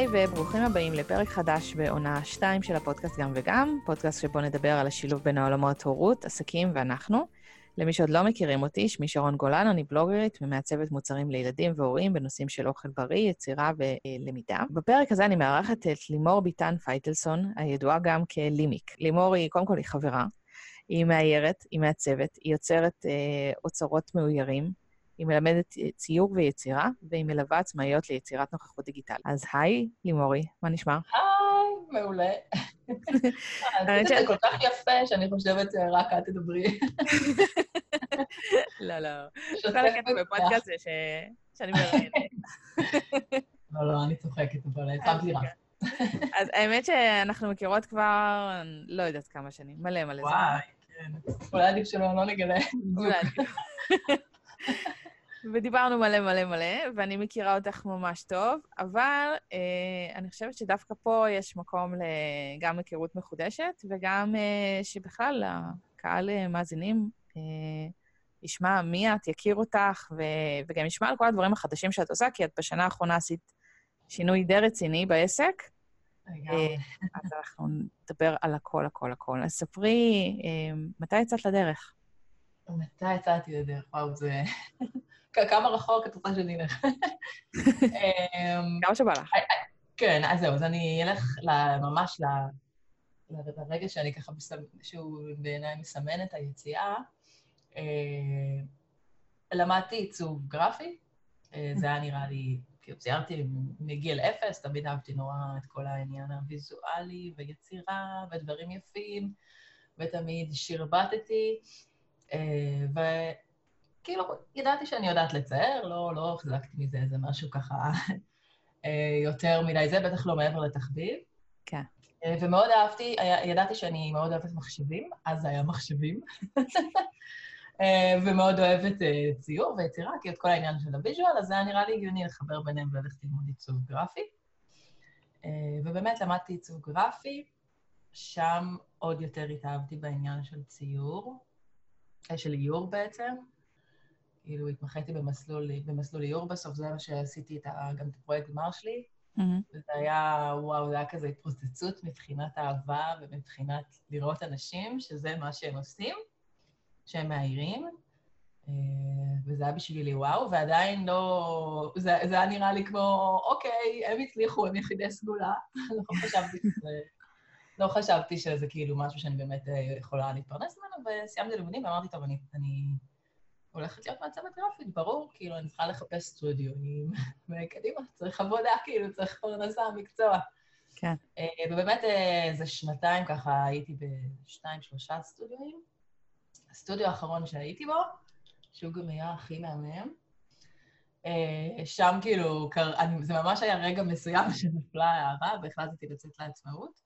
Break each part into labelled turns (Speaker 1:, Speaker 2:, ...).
Speaker 1: היי וברוכים הבאים לפרק חדש בעונה 2 של הפודקאסט גם וגם, פודקאסט שבו נדבר על השילוב בין העולמות הורות, עסקים ואנחנו. למי שעוד לא מכירים אותי, שמי שרון גולן, אני בלוגרית ומעצבת מוצרים לילדים והורים בנושאים של אוכל בריא, יצירה ולמידה. בפרק הזה אני מארחת את לימור ביטן פייטלסון, הידועה גם כלימיק. לימור היא, קודם כל, היא חברה, היא מאיירת, היא מעצבת, היא יוצרת אה, אוצרות מאוירים, היא מלמדת ציור ויצירה, והיא מלווה עצמאיות ליצירת נוכחות דיגיטלית. אז היי, לימורי, מה נשמע?
Speaker 2: היי, מעולה. עשית את זה כל כך יפה, שאני חושבת שרק את תדברי.
Speaker 1: לא, לא. כל הקטע בפודקאסט זה שאני מראיינת.
Speaker 2: לא, לא, אני צוחקת, אבל שמת לי רע.
Speaker 1: אז האמת שאנחנו מכירות כבר, לא יודעת כמה שנים, מלא מלא
Speaker 2: זמן. וואי, כן. אולי עדיף שלא, לא נגלה. אולי עדיף.
Speaker 1: ודיברנו מלא מלא מלא, ואני מכירה אותך ממש טוב, אבל אה, אני חושבת שדווקא פה יש מקום גם היכרות מחודשת, וגם אה, שבכלל הקהל אה, מאזינים אה, ישמע מי את, יכיר אותך, ו, וגם ישמע על כל הדברים החדשים שאת עושה, כי את בשנה האחרונה עשית שינוי די רציני בעסק. אה, אז אנחנו נדבר על הכל, הכל, הכל. אז ספרי, אה, מתי יצאת לדרך?
Speaker 2: מתי יצאתי לדרך? וואו, זה... כמה רחוק את רוצה שאני אלך?
Speaker 1: אמ, כמה שבא לך.
Speaker 2: כן, אז זהו, אז אני אלך ממש לרגע שאני ככה, שהוא בעיניי מסמן את היציאה. אה, למדתי עיצוב גרפי, אה, זה היה נראה לי, כאילו ציירתי מגיל אפס, תמיד אהבתי נורא את כל העניין הוויזואלי ויצירה ודברים יפים, ותמיד שרבטתי. אה, וכאילו, ידעתי שאני יודעת לצייר, לא, לא החזקתי מזה איזה משהו ככה אה, יותר מדי זה, בטח לא מעבר לתחביב.
Speaker 1: כן.
Speaker 2: אה, ומאוד אהבתי, ידעתי שאני מאוד אוהבת מחשבים, אז זה היה מחשבים. ומאוד אוהבת ציור ויצירה, כי את כל העניין של הוויז'ואל, אז זה היה נראה לי הגיוני לחבר ביניהם וללכת ללמוד עיצוב גרפי. ובאמת למדתי עיצוב גרפי, שם עוד יותר התאהבתי בעניין של ציור. של איור בעצם. כאילו, התמחיתי במסלול, במסלול איור בסוף, זה מה שעשיתי את ה, גם את הפרויקט גמר שלי. Mm-hmm. וזה היה, וואו, זה היה כזה התפוצצות מבחינת אהבה ומבחינת לראות אנשים, שזה מה שהם עושים, שהם מאיירים. אה, וזה היה בשבילי וואו, ועדיין לא... זה, זה היה נראה לי כמו, אוקיי, הם הצליחו, הם יחידי סגולה. לא חשבתי שזה... לא חשבתי שזה כאילו משהו שאני באמת אה, יכולה להתפרנס ממנו, וסיימתי לימודים ואמרתי, טוב, אני, אני הולכת להיות מעצבת גרפית, ברור, כאילו, אני צריכה לחפש סטודיו, וקדימה, צריך עבודה, כאילו, צריך פרנסה, מקצוע.
Speaker 1: כן.
Speaker 2: אה, ובאמת איזה אה, שנתיים ככה הייתי בשניים, שלושה סטודיואים. הסטודיו האחרון שהייתי בו, שהוא גם היה הכי מהמם, שם כאילו, זה ממש היה רגע מסוים שנפלה הארה והחלטתי לצאת לעצמאות.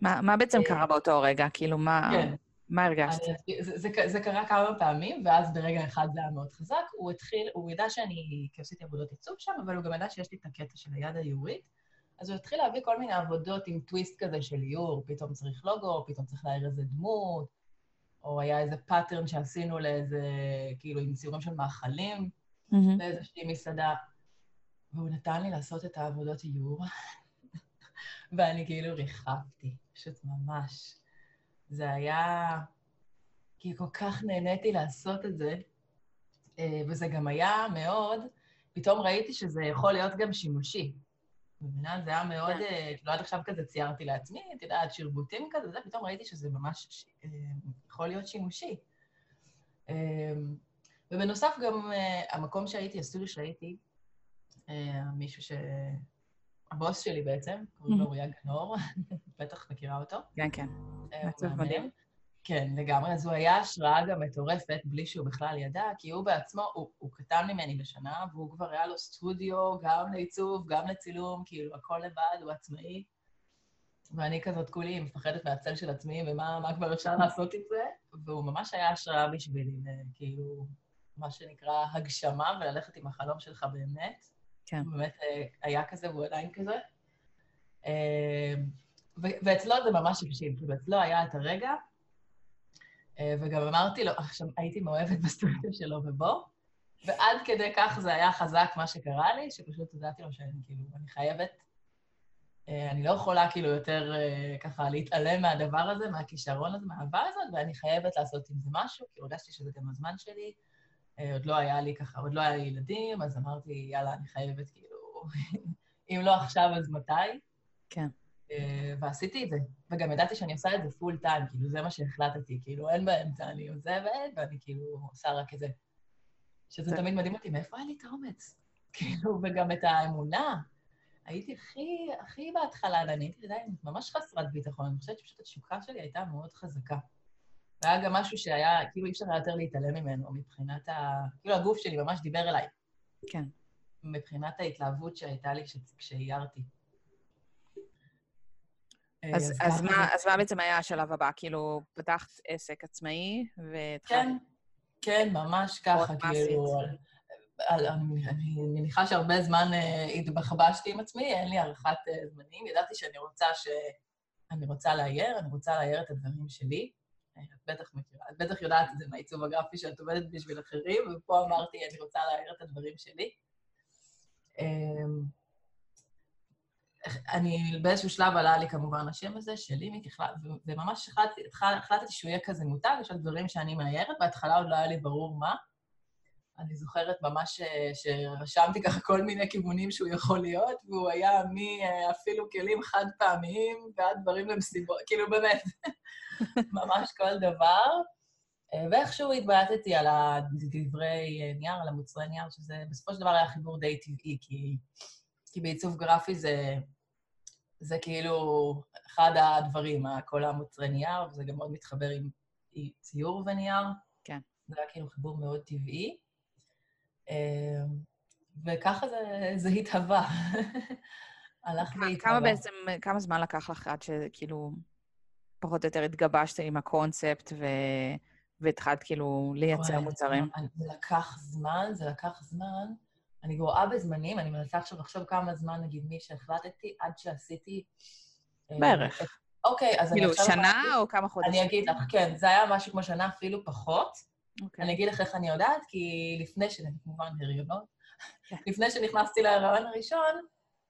Speaker 1: מה, מה בעצם אה, קרה באותו רגע? כאילו, מה, כן. מה הרגשת?
Speaker 2: זה, זה, זה קרה כמה פעמים, ואז ברגע אחד זה היה מאוד חזק. הוא התחיל, הוא ידע שאני, כי עשיתי עבודות עיצוב שם, אבל הוא גם ידע שיש לי את הקטע של היד האיורית, אז הוא התחיל להביא כל מיני עבודות עם טוויסט כזה של איור, פתאום צריך לוגו, פתאום צריך לאייר איזה דמות, או היה איזה pattern שעשינו לאיזה, כאילו, עם ציורים של מאכלים, mm-hmm. באיזושהי מסעדה. והוא נתן לי לעשות את העבודות איור, ואני כאילו ריחפתי, פשוט ממש. זה היה... כי כל כך נהניתי לעשות את זה, אה, וזה גם היה מאוד, פתאום ראיתי שזה יכול להיות גם שימושי. מבינה? זה היה מאוד, כאילו עד עכשיו כזה ציירתי לעצמי, את יודעת, שרבוטים כזה, זה, פתאום ראיתי שזה ממש אה, יכול להיות שימושי. ובנוסף גם המקום שהייתי, הסטודיו שהייתי, מישהו ש... הבוס שלי בעצם, קוראים לו אוריה גנור, בטח מכירה אותו.
Speaker 1: כן, כן. מעצב מדהים.
Speaker 2: כן, לגמרי. אז הוא היה השראה גם מטורפת, בלי שהוא בכלל ידע, כי הוא בעצמו, הוא, הוא קטן ממני בשנה, והוא כבר היה לו סטודיו, גם לעיצוב, גם לצילום, כאילו, הכל לבד, הוא עצמאי. ואני כזאת כולי מפחדת מהצל של עצמי, ומה כבר אפשר לעשות עם זה, והוא ממש היה השראה בשבילי, כאילו, מה שנקרא הגשמה, וללכת עם החלום שלך באמת. כן. באמת אה, היה כזה, והוא עדיין כזה. אה, ואצלו זה ממש הבשיל, כאילו, אצלו היה את הרגע, אה, וגם אמרתי לו, עכשיו, הייתי מאוהבת בסטודיו שלו ובו, ועד כדי כך זה היה חזק מה שקרה לי, שפשוט הודעתי לו שאני כאילו, אני חייבת, אני לא יכולה כאילו יותר ככה להתעלם מהדבר הזה, מהכישרון הזה, מהאהבה הזאת, ואני חייבת לעשות עם זה משהו, כי הרגשתי שזה גם הזמן שלי. אה, עוד לא היה לי ככה, עוד לא היה לי ילדים, אז אמרתי, יאללה, אני חייבת כאילו, אם לא עכשיו, אז מתי?
Speaker 1: כן.
Speaker 2: ועשיתי את זה. וגם ידעתי שאני עושה את זה פול טיים, כאילו, זה מה שהחלטתי, כאילו, אין באמצע, אני עוזבת, ואני כאילו עושה רק את זה. שזה תמיד מדהים אותי, מאיפה היה לי את האומץ? כאילו, וגם את האמונה. הייתי הכי, הכי בהתחלה, ואני הייתי עדיין ממש חסרת ביטחון. אני חושבת שפשוט התשוקה שלי הייתה מאוד חזקה. והיה גם משהו שהיה, כאילו אי אפשר היה יותר להתעלם ממנו מבחינת ה... כאילו הגוף שלי ממש דיבר אליי.
Speaker 1: כן.
Speaker 2: מבחינת ההתלהבות שהייתה לי כשאיירתי.
Speaker 1: אז, אז, אז, מה, אז מה בעצם היה השלב הבא? כאילו, פתחת עסק עצמאי והתחלת...
Speaker 2: כן, כן, ממש ככה, כאילו... על, אני, אני מניחה שהרבה זמן uh, התבחבשתי עם עצמי, אין לי הערכת uh, זמנים. ידעתי שאני רוצה ש... אני רוצה לאייר, אני רוצה לאייר את הדברים שלי. את בטח מכירה, את בטח יודעת את זה מהעיצוב הגרפי שאת עובדת בשביל אחרים, ופה אמרתי, אני רוצה לאייר את הדברים שלי. Um, אני באיזשהו שלב עלה לי כמובן השם הזה, של לימיק, וממש החלטתי, שהוא יהיה כזה מותג, יש דברים שאני מאיירת, בהתחלה עוד לא היה לי ברור מה. אני זוכרת ממש אה, שרשמתי ככה כל מיני כיוונים שהוא יכול להיות, והוא היה מאפילו כלים חד פעמיים ועד דברים למסיבות, כאילו באמת, ממש כל דבר. אה, ואיכשהו התבייתתי על הדברי אה, נייר, על המוצרי נייר, שזה בסופו של דבר היה חיבור די טבעי, כי, כי בעיצוב גרפי זה, זה כאילו אחד הדברים, כל המוצרי נייר, וזה גם מאוד מתחבר עם ציור ונייר.
Speaker 1: כן.
Speaker 2: זה היה כאילו חיבור מאוד טבעי. אמ, וככה זה, זה התהווה. הלך והתהווה.
Speaker 1: כמה בעצם, כמה זמן לקח לך עד שכאילו פחות או יותר התגבשת עם הקונספט ו... והתחלת כאילו לייצר מוצרים?
Speaker 2: זה לקח זמן, זה לקח זמן. אני גרועה בזמנים, אני מנסה עכשיו לחשוב כמה זמן, נגיד, מי שהחלטתי, עד שעשיתי...
Speaker 1: אה, בערך.
Speaker 2: אוקיי, אז
Speaker 1: אני עכשיו... כאילו, שנה או כמה חודשים?
Speaker 2: אני אגיד לך, כן, זה היה משהו כמו שנה, אפילו פחות. Okay. אוקיי. אני אגיד לך איך אני יודעת, כי לפני ש... כמובן, הריונות. כן. לפני שנכנסתי להיריון הראשון,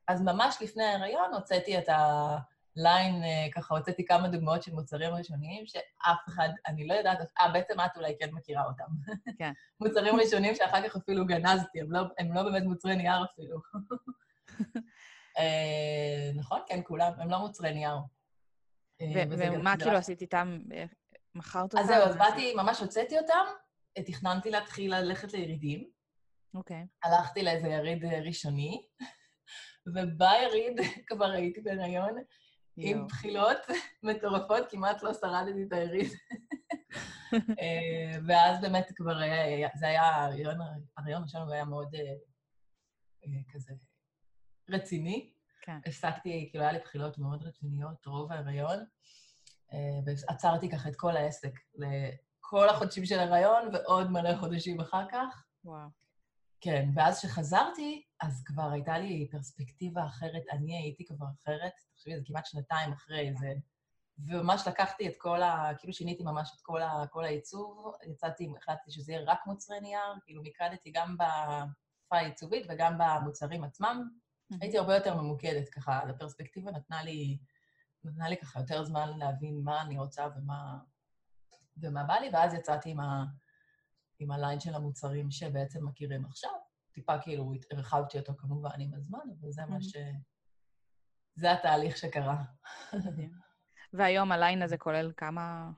Speaker 2: אז ממש לפני ההיריון הוצאתי את הליין, אה, ככה הוצאתי כמה דוגמאות של מוצרים ראשוניים, שאף אחד, אני לא יודעת, אה, בעצם את אולי כן מכירה אותם.
Speaker 1: כן.
Speaker 2: מוצרים ראשונים שאחר כך אפילו גנזתי, הם לא, הם לא באמת מוצרי נייר אפילו. אה, נכון? כן, כולם, הם לא מוצרי נייר.
Speaker 1: אה, ומה כאילו עשית איתם? מכרת אותם?
Speaker 2: אז זהו, אז באתי, ממש הוצאתי אותם, תכננתי להתחיל ללכת לירידים.
Speaker 1: אוקיי.
Speaker 2: Okay. הלכתי לאיזה יריד אה, ראשוני, וביריד כבר הייתי בהיריון, עם בחילות מטורפות, כמעט לא שרדתי את היריד. אה, ואז באמת כבר היה, זה היה, ההריון הראשון היה מאוד אה, כזה רציני.
Speaker 1: כן.
Speaker 2: הפסקתי, כאילו, היה לי בחילות מאוד רציניות רוב ההיריון. ועצרתי ככה את כל העסק לכל החודשים של הריון ועוד מלא חודשים אחר כך.
Speaker 1: וואו.
Speaker 2: כן, ואז כשחזרתי, אז כבר הייתה לי פרספקטיבה אחרת, אני הייתי כבר אחרת, תחשבי, זה כמעט שנתיים אחרי זה. וממש לקחתי את כל ה... כאילו שיניתי ממש את כל, ה, כל העיצוב, יצאתי, החלטתי שזה יהיה רק מוצרי נייר, כאילו מיקדתי גם בשפה העיצובית וגם במוצרים עצמם. Mm-hmm. הייתי הרבה יותר ממוקדת, ככה, הפרספקטיבה נתנה לי נתנה לי ככה יותר זמן להבין מה אני רוצה ומה, ומה בא לי, ואז יצאתי עם, ה, עם הליין של המוצרים שבעצם מכירים עכשיו. טיפה כאילו הרחבתי אותו כמובן עם הזמן, אבל זה מה ש... זה התהליך שקרה.
Speaker 1: והיום הליין הזה כולל כמה...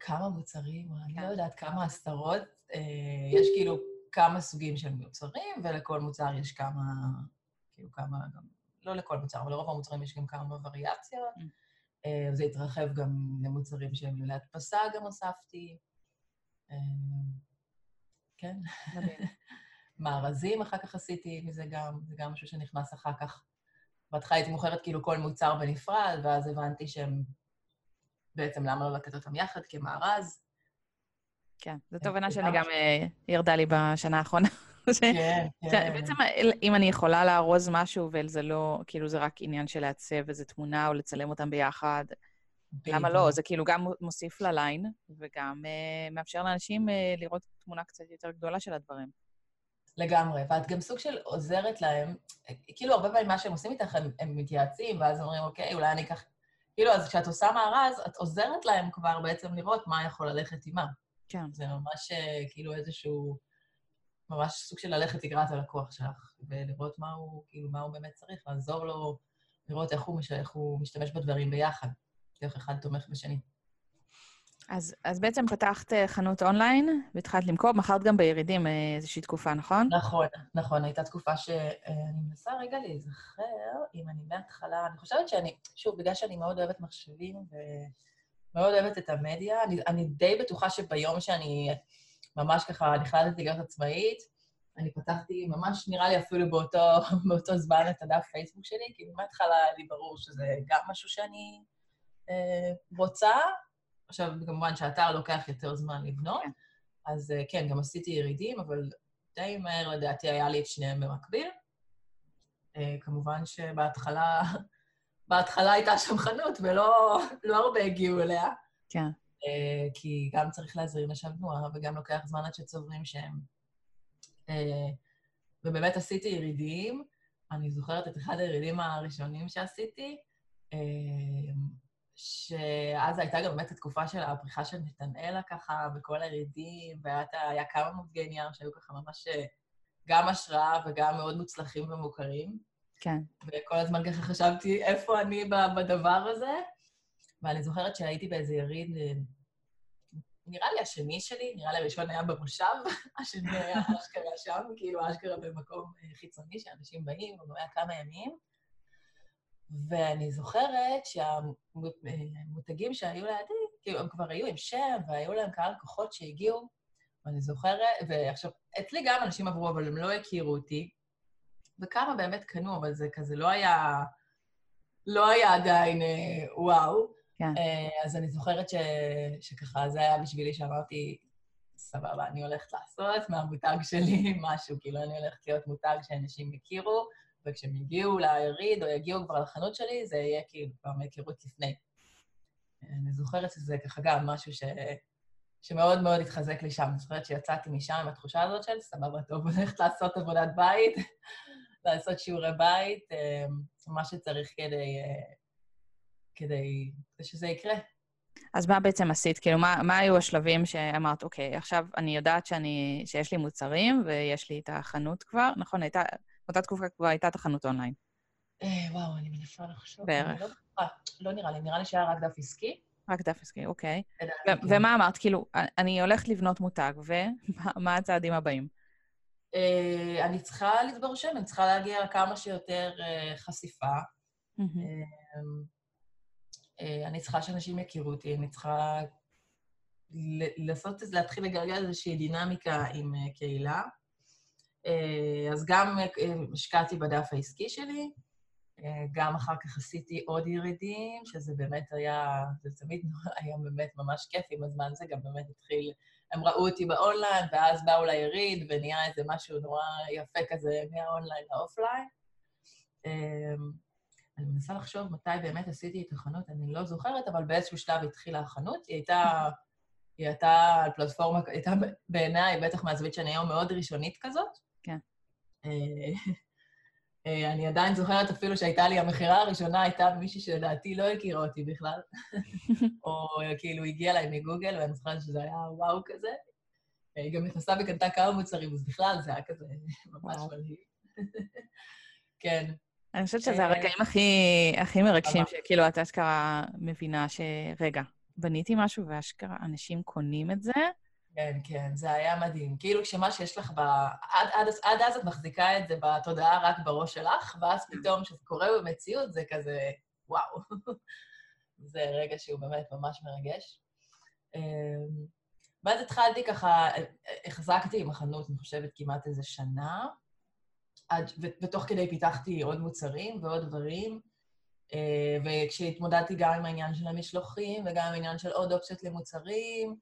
Speaker 2: כמה מוצרים, אני לא כן. יודעת, כמה עשרות. אה, יש כאילו כמה סוגים של מוצרים, ולכל מוצר יש כמה, כאילו כמה גם לא לכל מוצר, אבל לרוב המוצרים יש גם כמה וריאציות. Mm. אה, זה התרחב גם למוצרים שהם להדפסה גם הוספתי. אה, כן. מארזים אחר כך עשיתי מזה גם, זה גם משהו שנכנס אחר כך. בהתחלה הייתי מוכרת כאילו כל מוצר בנפרד, ואז הבנתי שהם... בעצם למה לא לתת אותם יחד כמארז.
Speaker 1: כן, זו תובנה שלי גם אה, ירדה לי בשנה האחרונה.
Speaker 2: כן, כן.
Speaker 1: בעצם, אם אני יכולה לארוז משהו וזה לא, כאילו זה רק עניין של לעצב איזו תמונה או לצלם אותם ביחד, למה לא? זה כאילו גם מוסיף לליין, וגם uh, מאפשר לאנשים uh, לראות תמונה קצת יותר גדולה של הדברים.
Speaker 2: לגמרי, ואת גם סוג של עוזרת להם, כאילו הרבה פעמים מה שהם עושים איתך, הם, הם מתייעצים, ואז אומרים, אוקיי, אולי אני אקח... כאילו, אז כשאת עושה מארז, את עוזרת להם כבר בעצם לראות מה יכול ללכת עימם.
Speaker 1: כן.
Speaker 2: זה ממש אה, כאילו איזשהו, ממש סוג של ללכת לקראת הלקוח שלך, ולראות מה הוא, כאילו, מה הוא באמת צריך, לעזור לו, לראות איך הוא, מש, איך הוא משתמש בדברים ביחד, איך אחד תומך בשני.
Speaker 1: אז, אז בעצם פתחת אה, חנות אונליין והתחלת למכור, מכרת גם בירידים אה, איזושהי תקופה, נכון?
Speaker 2: נכון, נכון. הייתה תקופה שאני מנסה רגע להיזכר, אם אני מההתחלה, אני חושבת שאני, שוב, בגלל שאני מאוד אוהבת מחשבים ומאוד אוהבת את המדיה, אני, אני די בטוחה שביום שאני ממש ככה נחלטתי להיות עצמאית, אני פתחתי ממש, נראה לי אפילו באותו, באותו זמן את הדף פייסבוק שלי, כי מההתחלה היה לי ברור שזה גם משהו שאני אה, רוצה, עכשיו, כמובן שהאתר לוקח יותר זמן לבנות, כן. אז אה, כן, גם עשיתי ירידים, אבל די מהר לדעתי היה לי את שניהם במקביל. אה, כמובן שבהתחלה, בהתחלה הייתה שם חנות, ולא לא הרבה הגיעו אליה.
Speaker 1: כן.
Speaker 2: אה, כי גם צריך להזרים לשם תנועה, וגם לוקח זמן עד שצוברים שהם. ובאמת עשיתי ירידים. אני זוכרת את אחד הירידים הראשונים שעשיתי, שאז הייתה גם באמת התקופה של הפריחה של נתנאלה ככה, בכל הירידים, והיה כמה מותגי נייר שהיו ככה ממש אה, גם השראה וגם מאוד מוצלחים ומוכרים.
Speaker 1: כן.
Speaker 2: וכל הזמן ככה חשבתי איפה אני בדבר הזה. ואני זוכרת שהייתי באיזה יריד, אה, נראה לי השני שלי, נראה לי הראשון היה במושב, השני היה אשכרה שם, כאילו אשכרה במקום אה, חיצוני שאנשים באים, הוא היה כמה ימים. ואני זוכרת שהמותגים שהיו לידי, כאילו, הם כבר היו עם שם, והיו להם קהל לקוחות שהגיעו, ואני זוכרת, ועכשיו, אצלי גם אנשים עברו, אבל הם לא הכירו אותי, וכמה באמת קנו, אבל זה כזה לא היה, לא היה עדיין אה, וואו.
Speaker 1: כן.
Speaker 2: אה, אז אני זוכרת ש, שככה, זה היה בשבילי שאמרתי, סבבה, אני הולכת לעשות מהמותג שלי משהו, כאילו, אני הולכת להיות מותג שאנשים יכירו, וכשהם יגיעו ליריד או יגיעו כבר לחנות שלי, זה יהיה כאילו כבר מהיכרות לפני. אני זוכרת שזה ככה גם משהו ש... שמאוד מאוד התחזק לי שם. אני זוכרת שיצאתי משם עם התחושה הזאת של סבבה, טוב, הולכת לעשות עבודת בית, לעשות שיעורי בית, אה, מה שצריך כדי, אה, כדי שזה יקרה.
Speaker 1: אז מה בעצם עשית? כאילו, מה, מה היו השלבים שאמרת, אוקיי, עכשיו אני יודעת שאני, שיש לי מוצרים ויש לי את החנות כבר, נכון? הייתה, באותה תקופה כבר הייתה תחנות אונליין.
Speaker 2: אה, וואו, אני מנסה לחשוב.
Speaker 1: בערך.
Speaker 2: לא, לא נראה לי, נראה לי שהיה רק דף עסקי.
Speaker 1: רק דף עסקי, אוקיי. ומה אמרת? כאילו, אני הולכת לבנות מותג, ומה הצעדים הבאים?
Speaker 2: אה, אני צריכה לצבור שם, אני צריכה להגיע לכמה שיותר אה, חשיפה. אני צריכה שאנשים יכירו אותי, אני צריכה לעשות להתחיל לגלגל איזושהי דינמיקה עם קהילה. אה, אז גם אה, השקעתי בדף העסקי שלי, אה, גם אחר כך עשיתי עוד ירידים, שזה באמת היה, זה תמיד היה באמת ממש כיף עם הזמן, זה גם באמת התחיל, הם ראו אותי באונליין, ואז באו ליריד, ונהיה איזה משהו נורא יפה כזה מה online ל offline. אני מנסה לחשוב מתי באמת עשיתי את החנות, אני לא זוכרת, אבל באיזשהו שלב התחילה החנות. היא הייתה, היא הייתה על פלטפורמה, היא הייתה בעיניי, בטח מהזווית שאני היום, מאוד ראשונית כזאת.
Speaker 1: כן.
Speaker 2: אה, אה, אני עדיין זוכרת אפילו שהייתה לי, המכירה הראשונה הייתה מישהי שלדעתי לא הכירה אותי בכלל, או כאילו הגיעה אליי מגוגל, ואני זוכרת שזה היה וואו כזה. היא גם נכנסה וקנתה כמה מוצרים, אז בכלל זה היה כזה ממש מדהים. כן.
Speaker 1: אני חושבת שזה אה, הרגעים הכי, הכי מרגשים, שכאילו את אשכרה מבינה שרגע, בניתי משהו ואשכרה אנשים קונים את זה,
Speaker 2: כן, כן, זה היה מדהים. כאילו כשמה שיש לך ב... עד, עד, עד אז את מחזיקה את זה בתודעה רק בראש שלך, ואז פתאום כשזה קורה במציאות זה כזה, וואו. זה רגע שהוא באמת ממש מרגש. אמ, ואז התחלתי ככה, החזקתי עם החנות, אני חושבת, כמעט איזה שנה, עד, ותוך כדי פיתחתי עוד מוצרים ועוד דברים, אה, וכשהתמודדתי גם עם העניין של המשלוחים וגם עם העניין של עוד אופציות למוצרים,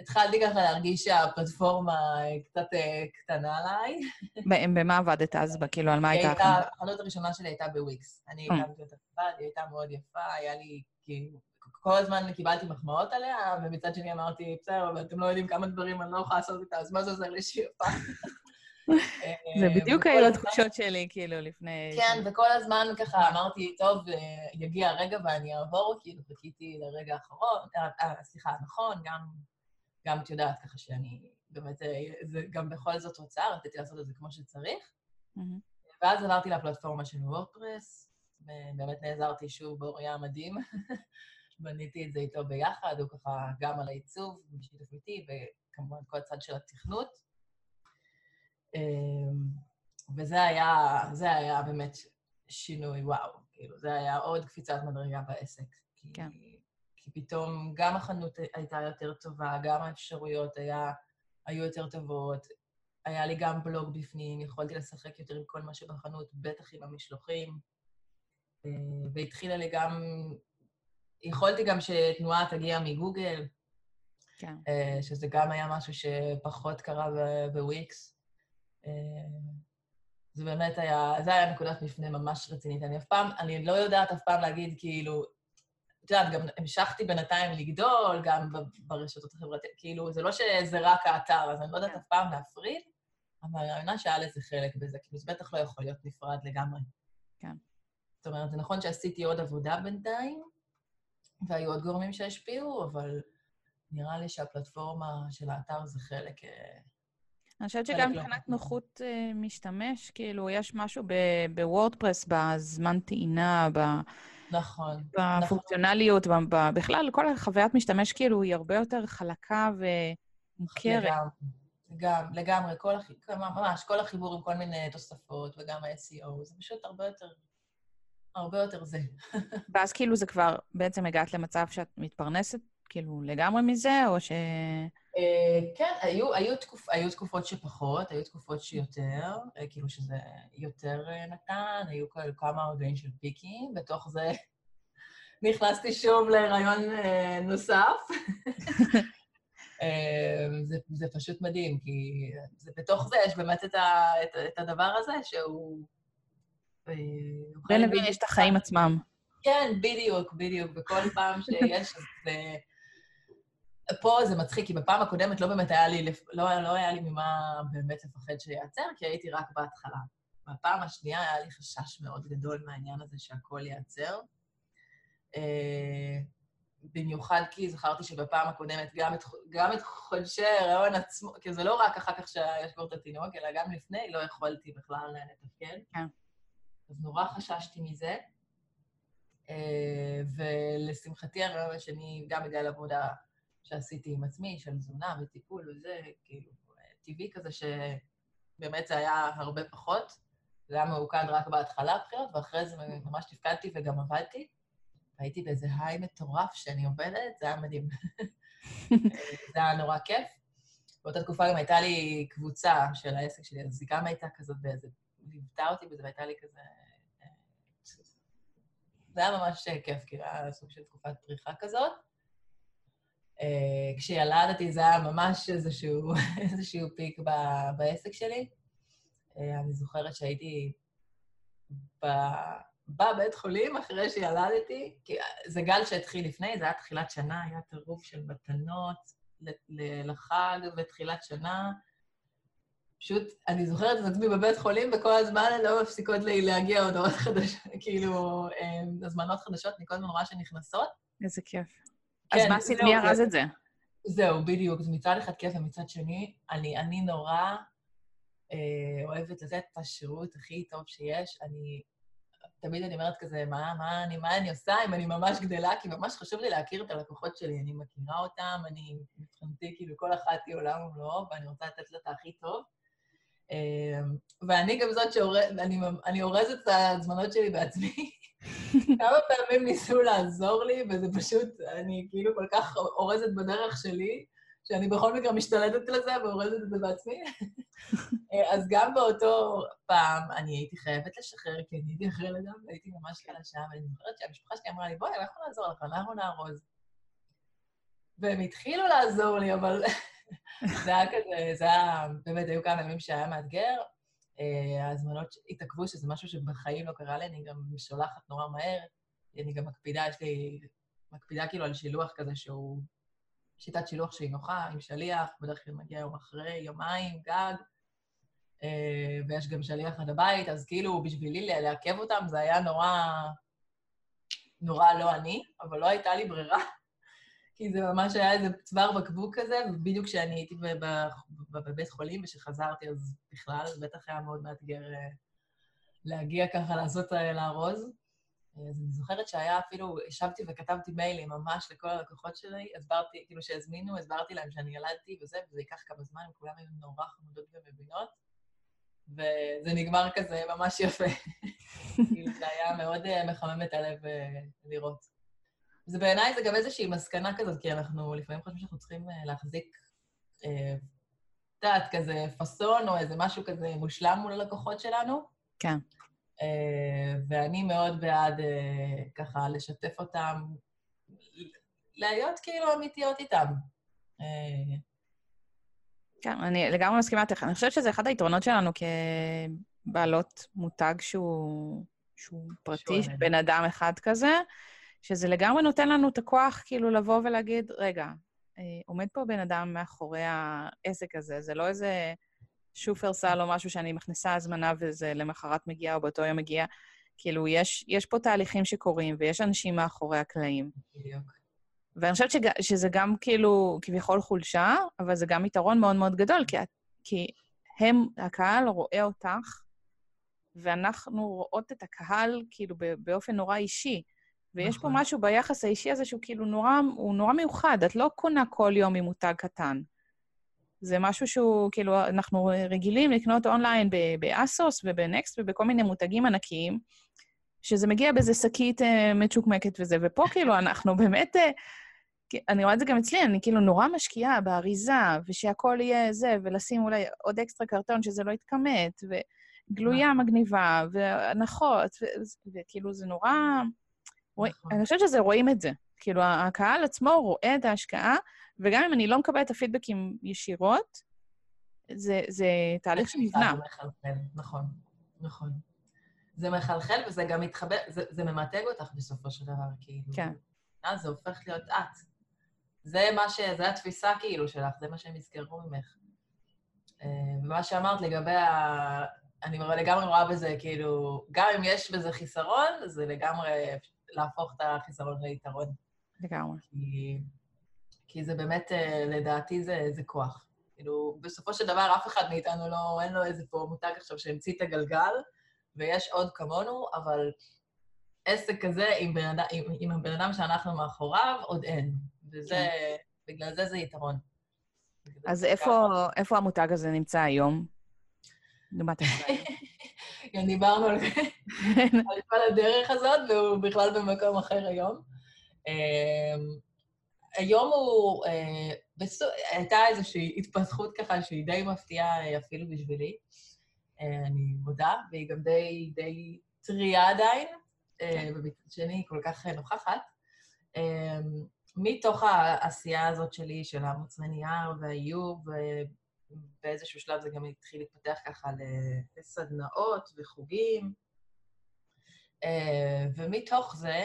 Speaker 2: התחלתי ככה להרגיש שהפלטפורמה קצת אה, קטנה עליי.
Speaker 1: במה עבדת אז? כאילו, על מה הייתה
Speaker 2: הכנה? החנות הראשונה שלי הייתה בוויקס. אני אה. הקמתי אותה לבד, היא הייתה מאוד יפה, היה לי, כאילו, כל הזמן קיבלתי מחמאות עליה, ומצד שני אמרתי, בסדר, אבל אתם לא יודעים כמה דברים אני לא יכולה לעשות איתה, אז מה זה עוזר לי שהיא יפה?
Speaker 1: זה בדיוק היו התחושות שלי, כאילו, לפני...
Speaker 2: כן, וכל הזמן ככה אמרתי, טוב, יגיע הרגע ואני אעבור, כאילו, חיכיתי לרגע האחרון, סליחה, נכון, גם, את יודעת, ככה שאני באמת, זה גם בכל זאת רוצה, רציתי לעשות את זה כמו שצריך. ואז עברתי לפלטפורמה של וורדפרס, ובאמת נעזרתי שוב באוריה המדהים. בניתי את זה איתו ביחד, הוא ככה גם על העיצוב, בשיתוף איתי, וכמובן כל הצד של התכנות. אמ, וזה היה, זה היה באמת שינוי, וואו. כאילו, זה היה עוד קפיצת מדרגה בעסק. כי, כן. כי פתאום גם החנות הייתה יותר טובה, גם האפשרויות היה, היו יותר טובות. היה לי גם בלוג בפנים, יכולתי לשחק יותר עם כל מה שבחנות, בטח עם המשלוחים. אה, והתחילה לי גם יכולתי גם שתנועה תגיע מגוגל, כן. אה, שזה גם היה משהו שפחות קרה בוויקס. אה, זה באמת היה, זה היה נקודת מפנה ממש רצינית. אני אף פעם, אני לא יודעת אף פעם להגיד, כאילו, את יודעת, גם המשכתי בינתיים לגדול, גם ברשתות החברתיות, כאילו, זה לא שזה רק האתר, אז אני לא יודעת כן. אף פעם להפריד, אבל אני מאמינה שהיה לזה חלק בזה, כאילו, זה בטח לא יכול להיות נפרד לגמרי. כן. זאת אומרת, זה נכון שעשיתי עוד עבודה בינתיים, והיו עוד גורמים שהשפיעו, אבל נראה לי שהפלטפורמה של האתר זה חלק... אה,
Speaker 1: אני חושבת שגם לא מבחינת לא נוחות uh, משתמש, כאילו, יש משהו בוורדפרס, בזמן טעינה, ב...
Speaker 2: נכון.
Speaker 1: בפונקציונליות, נכון. ב... בכלל, כל החוויית משתמש, כאילו, היא הרבה יותר חלקה ומוכרת.
Speaker 2: לגמרי, גם, לגמרי, כל הח... ממש, כל החיבור עם כל מיני תוספות, וגם ה-SEO, זה פשוט הרבה יותר הרבה יותר זה.
Speaker 1: ואז כאילו זה כבר, בעצם הגעת למצב שאת מתפרנסת כאילו לגמרי מזה, או ש...
Speaker 2: אה, כן, היו, היו, תקופ, היו תקופות שפחות, היו תקופות שיותר, אה, כאילו שזה יותר אה, נתן, היו כמה רגעים של פיקים, בתוך זה נכנסתי שוב להיריון נוסף. זה, זה פשוט מדהים, כי זה, בתוך זה יש באמת את, ה, את, את הדבר הזה שהוא
Speaker 1: בין לבין יש את החיים עצמם.
Speaker 2: כן, בדיוק, בדיוק. וכל פעם שיש, אז זה... פה זה מצחיק, כי בפעם הקודמת לא באמת היה לי, לא, לא היה לי ממה באמת לפחד שייעצר, כי הייתי רק בהתחלה. בפעם השנייה היה לי חשש מאוד גדול מהעניין הזה שהכל ייעצר. אה, במיוחד כי זכרתי שבפעם הקודמת גם את, גם את חודשי ההיריון עצמו, כי זה לא רק אחר כך שיש כבר את התינוק, אלא גם לפני, לא יכולתי בכלל לתפקד. כן. אז נורא חששתי מזה. אה, ולשמחתי הרעיון השני, גם בגלל עבודה שעשיתי עם עצמי, של תזונה וטיפול וזה, כאילו, טבעי כזה שבאמת זה היה הרבה פחות. זה היה ממוקד רק בהתחלה הבחירות, ואחרי זה ממש תפקדתי וגם עבדתי. הייתי באיזה היי מטורף שאני עובדת, זה היה מדהים. זה היה נורא כיף. באותה תקופה גם הייתה לי קבוצה של העסק שלי, אז היא גם הייתה כזאת באיזה ליוותה אותי בזה, והייתה לי כזה... אה, זה היה ממש כיף, כי היה סוג של תקופת פריחה כזאת. אה, כשילדתי זה היה ממש איזשהו, איזשהו פיק ב, בעסק שלי. אה, אני זוכרת שהייתי ב, בבית חולים אחרי שילדתי, כי זה גל שהתחיל לפני, זה היה תחילת שנה, היה טירוף של מתנות לחג ותחילת שנה. פשוט, אני זוכרת את עצמי בבית חולים, וכל הזמן לא מפסיקות לי להגיע הודעות חדשות, כאילו, אמ, הזמנות חדשות, אני כל הזמן רואה שנכנסות.
Speaker 1: איזה כיף. כן, אז מה עשית? מי ארז את זה?
Speaker 2: זהו, בדיוק. זה מצד אחד כיף, ומצד שני, אני, אני נורא אה, אוהבת לתת את השירות הכי טוב שיש. אני, תמיד אני אומרת כזה, מה, מה, אני, מה אני עושה אם אני ממש גדלה? כי ממש חשוב לי להכיר את הלקוחות שלי. אני מכירה אותם, אני מבחינתי, כאילו, כל אחת היא עולם ומלואו, ואני רוצה לתת לה את הכי טוב. אמ, ואני גם זאת שאורזת, אני אורזת את ההזמנות שלי בעצמי. כמה פעמים ניסו לעזור לי, וזה פשוט, אני כאילו כל כך אורזת בדרך שלי, שאני בכל מקרה משתלטת לזה ואורזת את זה בעצמי. אז גם באותו פעם אני הייתי חייבת לשחרר, כי אני הייתי אחרי לידה והייתי ממש חלשה, ואני זוכרת שהמשפחה שלי אמרה לי, בואי, אנחנו נעזור לך, אנחנו נארוז. והם התחילו לעזור לי, אבל זה היה כזה, זה היה, באמת, היו כמה ימים שהיה מאתגר. אה, ההזמנות התעכבו, שזה משהו שבחיים לא קרה לי, אני גם שולחת נורא מהר. אני גם מקפידה, יש לי, מקפידה כאילו על שילוח כזה שהוא שיטת שילוח שהיא נוחה, עם שליח, בדרך כלל מגיע יום אחרי, יומיים, גג. אה, ויש גם שליח עד הבית, אז כאילו בשבילי לעכב אותם זה היה נורא, נורא לא אני, אבל לא הייתה לי ברירה, כי זה ממש היה איזה צוואר בקבוק כזה, ובדיוק כשאני הייתי בבית חולים וכשחזרתי, אז בכלל, זה בטח היה מאוד מאתגר אה, להגיע ככה, לעשות, אה, לארוז. אז אני זוכרת שהיה אפילו, ישבתי וכתבתי מיילים ממש לכל הלקוחות שלי, הסברתי, כאילו שהזמינו, הסברתי להם שאני ילדתי וזה, וזה ייקח כמה זמן, כולם היו נורא חמודות ומבינות, וזה נגמר כזה ממש יפה. כאילו, זה היה מאוד אה, מחמם את הלב אה, לראות. זה בעיניי זה גם איזושהי מסקנה כזאת, כי אנחנו לפעמים חושבים שאנחנו צריכים אה, להחזיק, את יודעת, כזה פאסון או איזה משהו כזה מושלם מול הלקוחות שלנו.
Speaker 1: כן.
Speaker 2: ואני מאוד בעד ככה לשתף אותם, להיות כאילו אמיתיות איתם.
Speaker 1: כן, אני לגמרי מסכימה איתך. אני חושבת שזה אחד היתרונות שלנו כבעלות מותג שהוא, שהוא פרטי, שהוא בן אדם אחד כזה, שזה לגמרי נותן לנו את הכוח כאילו לבוא ולהגיד, רגע, אה, עומד פה בן אדם מאחורי העסק הזה, זה לא איזה שופרסל או משהו שאני מכניסה הזמנה וזה למחרת מגיע או באותו יום מגיע. כאילו, יש, יש פה תהליכים שקורים ויש אנשים מאחורי הקלעים. בדיוק. ואני חושבת שג, שזה גם כאילו כביכול חולשה, אבל זה גם יתרון מאוד מאוד גדול, כי, כי הם, הקהל רואה אותך, ואנחנו רואות את הקהל כאילו באופן נורא אישי. ויש נכון. פה משהו ביחס האישי הזה שהוא כאילו נורא, הוא נורא מיוחד. את לא קונה כל יום ממותג קטן. זה משהו שהוא, כאילו, אנחנו רגילים לקנות אונליין באסוס ובנקסט ובכל מיני מותגים ענקיים, שזה מגיע באיזה שקית אה, מצ'וקמקת וזה, ופה כאילו אנחנו באמת... אה, אני רואה את זה גם אצלי, אני כאילו נורא משקיעה באריזה, ושהכול יהיה זה, ולשים אולי עוד אקסטרה קרטון שזה לא יתכמת, וגלויה נכון. מגניבה, והנחות, וכאילו זה נורא... נכון. אני חושבת שזה, רואים את זה. כאילו, הקהל עצמו רואה את ההשקעה, וגם אם אני לא מקבלת את הפידבקים ישירות, זה, זה תהליך שנבנה.
Speaker 2: נכון, נכון. זה מחלחל וזה גם מתחבר, זה, זה ממתג אותך בסופו של דבר, כאילו. כן. אז זה הופך להיות את. זה מה ש... זה התפיסה כאילו שלך, זה מה שהם יזכרו ממך. אה, ומה שאמרת לגבי ה... אני לגמרי רואה בזה, כאילו, גם אם יש בזה חיסרון, זה לגמרי להפוך את החיסרון ליתרון.
Speaker 1: לגמרי.
Speaker 2: כי, כי זה באמת, אה, לדעתי, זה, זה כוח. כאילו, בסופו של דבר, אף אחד מאיתנו לא, אין לו איזה פה מותג עכשיו שהמציא את הגלגל, ויש עוד כמונו, אבל עסק כזה עם, בן אדם, עם, עם הבן אדם שאנחנו מאחוריו, עוד אין. וזה, כן. בגלל זה זה יתרון.
Speaker 1: אז איפה, איפה המותג הזה נמצא היום? לעומת
Speaker 2: כן, דיברנו על כל הדרך הזאת, והוא בכלל במקום אחר היום. אמ, היום הוא, אה, הייתה איזושהי התפתחות ככה שהיא די מפתיעה אפילו בשבילי, אה, אני מודה, והיא גם די, די טריה עדיין, אה, כן. ומצד שני כל כך נוכחת. אמ, מתוך העשייה הזאת שלי, של המוצרי נייר והאיוב, ובאיזשהו שלב זה גם התחיל להתפתח ככה לסדנאות וחוגים. אה, ומתוך זה,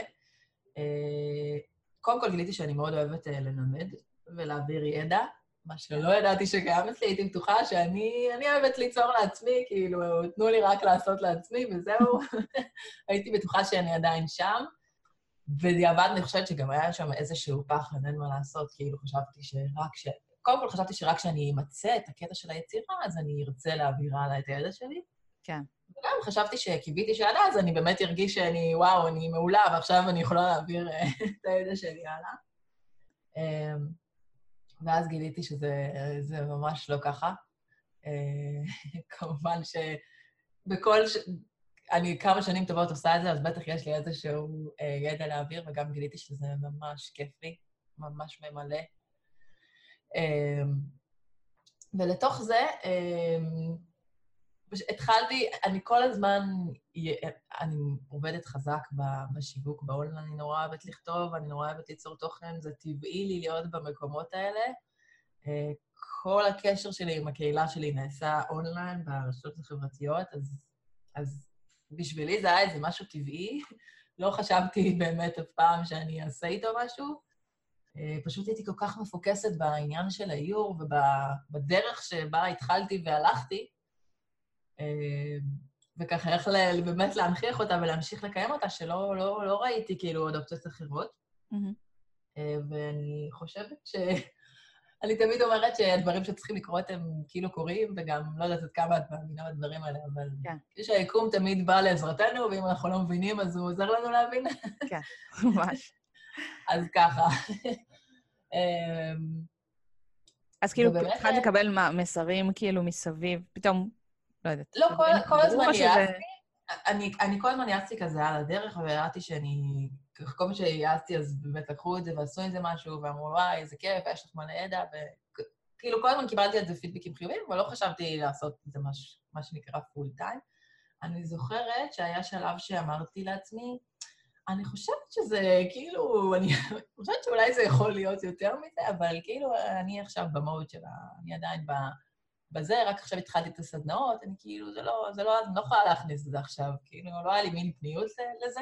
Speaker 2: אה, קודם כל גיליתי שאני מאוד אוהבת אה, ללמד ולהעביר ידע, מה שלא ידעתי שקיים אצלי, הייתי בטוחה שאני אוהבת ליצור לעצמי, כאילו, תנו לי רק לעשות לעצמי וזהו. הייתי בטוחה שאני עדיין שם. בדיעבד אני חושבת שגם היה שם איזשהו פחד, אין מה לעשות, כאילו חשבתי שרק ש... קודם כל חשבתי שרק כשאני אמצא את הקטע של היצירה, אז אני ארצה להעביר הלאה את הידע שלי.
Speaker 1: כן.
Speaker 2: וגם חשבתי שקיוויתי שעד אז אני באמת ארגיש שאני, וואו, אני מעולה, ועכשיו אני יכולה להעביר אה, את הידע שלי הלאה. אמ, ואז גיליתי שזה ממש לא ככה. אה, כמובן שבכל ש... אני כמה שנים טובות עושה את זה, אז בטח יש לי איזשהו אה, ידע להעביר, וגם גיליתי שזה ממש כיף לי, ממש ממלא. אה, ולתוך זה, אה, התחלתי, אני כל הזמן, אני עובדת חזק בשיווק באונליין, אני נורא אוהבת לכתוב, אני נורא אוהבת ליצור תוכן, זה טבעי לי להיות במקומות האלה. אה, כל הקשר שלי עם הקהילה שלי נעשה אונליין ברשתות החברתיות, אז, אז בשבילי זה היה איזה משהו טבעי, לא חשבתי באמת אף פעם שאני אעשה איתו משהו. אה, פשוט הייתי כל כך מפוקסת בעניין של האיור ובדרך שבה התחלתי והלכתי, וככה איך ל, באמת להנכיח אותה ולהמשיך לקיים אותה, שלא לא, לא ראיתי כאילו עוד אופציות אחרות. Mm-hmm. ואני חושבת ש... אני תמיד אומרת שהדברים שצריכים לקרות הם כאילו קורים, וגם לא יודעת עד כמה את מאמינה בדברים האלה, אבל כן. שהיקום תמיד בא לעזרתנו, ואם אנחנו לא מבינים, אז הוא עוזר לנו להבין.
Speaker 1: כן, ממש.
Speaker 2: אז ככה.
Speaker 1: אמ, אז כאילו, התחלת לקבל מסרים כאילו מסביב, פתאום, לא יודעת.
Speaker 2: לא, כל הזמן יעצתי, אני כל הזמן יעצתי כזה על הדרך, וידעתי שאני כל מה שיעצתי, אז באמת לקחו את זה ועשו עם זה משהו, ואמרו, וואי, איזה כיף, יש לך מלא ידע, וכאילו, כל הזמן קיבלתי על זה פידבקים חיוביים, אבל לא חשבתי לעשות את זה מש... מה שנקרא פול טיים. אני זוכרת שהיה שלב שאמרתי לעצמי, אני חושבת שזה, כאילו, אני חושבת שאולי זה יכול להיות יותר מזה, אבל כאילו, אני עכשיו במוד של ה... אני עדיין ב... בזה, רק עכשיו התחלתי את הסדנאות, אני כאילו, זה לא, זה לא, אני לא יכולה להכניס את זה עכשיו, כאילו, לא היה לי מין פניות לזה.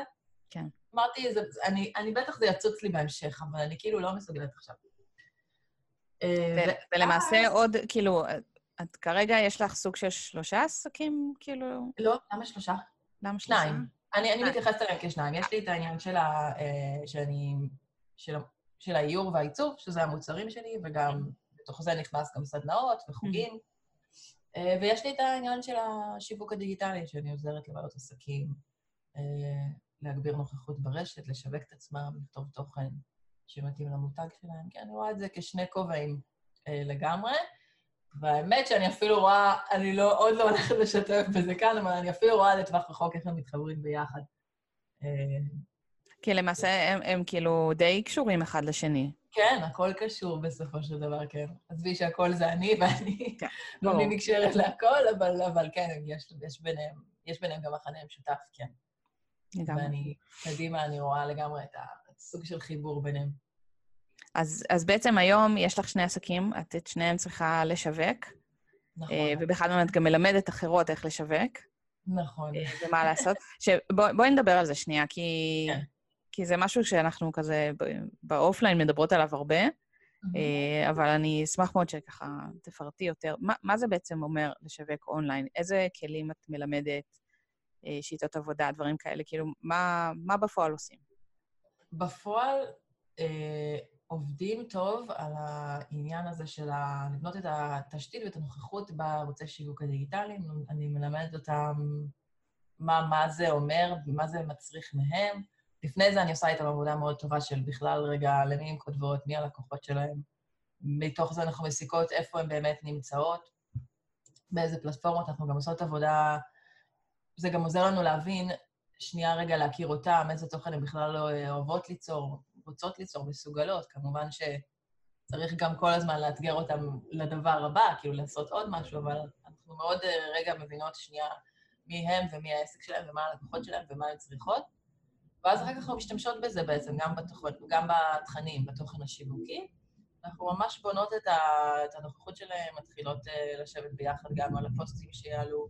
Speaker 1: כן.
Speaker 2: אמרתי, זה, אני, אני בטח זה יצוץ לי בהמשך, אבל אני כאילו לא מסוגלת עכשיו.
Speaker 1: אה, ולמעשה עוד, כאילו, את כרגע יש לך סוג של שלושה עסקים, כאילו?
Speaker 2: לא, למה שלושה?
Speaker 1: למה שלושה?
Speaker 2: שניים. אני, אני מתייחסת אליהם כשניים. יש לי את העניין של, ה, אה, שאני, של, של האיור והעיצוב, שזה המוצרים שלי, וגם בתוך זה נכנס גם סדנאות וחוגים. אה, ויש לי את העניין של השיווק הדיגיטלי, שאני עוזרת לבעיות עסקים להגביר נוכחות ברשת, לשווק את עצמם, לכתוב תוכן שמתאים למותג שלהם. כן, אני רואה את זה כשני כובעים אה, לגמרי. והאמת שאני אפילו רואה, אני לא, עוד לא הולכת לשתף בזה כאן, אבל אני אפילו רואה לטווח רחוק איך הם מתחברים ביחד.
Speaker 1: כי למעשה הם, הם כאילו די קשורים אחד לשני.
Speaker 2: כן, הכל קשור בסופו של דבר, כן. עזבי שהכל זה אני, ואני כן, אני נקשרת להכל, אבל, אבל כן, יש, יש, ביניהם, יש ביניהם גם מחנה משותף, כן. לגמרי. ואני, קדימה, אני רואה לגמרי את הסוג של חיבור ביניהם.
Speaker 1: אז, אז בעצם היום יש לך שני עסקים, את את שניהם צריכה לשווק. נכון. אה, ובכלל מהם את גם מלמדת אחרות איך לשווק.
Speaker 2: נכון. אה,
Speaker 1: ומה לעשות. שבואי בוא נדבר על זה שנייה, כי, כן. כי זה משהו שאנחנו כזה באופליין מדברות עליו הרבה, mm-hmm. אבל אני אשמח מאוד שככה תפרטי יותר. מה, מה זה בעצם אומר לשווק אונליין? איזה כלים את מלמדת? אה, שיטות עבודה, דברים כאלה, כאילו, מה, מה בפועל עושים?
Speaker 2: בפועל אה, עובדים טוב על העניין הזה של. לבנות את התשתית ואת הנוכחות בערוצי שיווק הדיגיטליים. אני מלמדת אותם מה, מה זה אומר, מה זה מצריך מהם. לפני זה אני עושה איתם עבודה מאוד טובה של בכלל, רגע, למי הן כותבות, מי הלקוחות שלהם. מתוך זה אנחנו מסיקות איפה הן באמת נמצאות, באיזה פלטפורמות. אנחנו גם עושות עבודה זה גם עוזר לנו להבין, שנייה רגע להכיר אותם, איזה תוכן הן בכלל לא אוהבות ליצור, רוצות ליצור, מסוגלות. כמובן שצריך גם כל הזמן לאתגר אותם לדבר הבא, כאילו לעשות עוד משהו, אבל אנחנו מאוד אה, רגע מבינות שנייה מי הם ומי העסק שלהם ומה הלקוחות שלהם ומה הן צריכות. ואז אחר כך אנחנו משתמשות בזה בעצם, גם, בתוכן, גם בתכנים, בתוכן השיווקי. אנחנו ממש בונות את, ה, את הנוכחות שלהם, מתחילות uh, לשבת ביחד גם על הפוסטים שיעלו,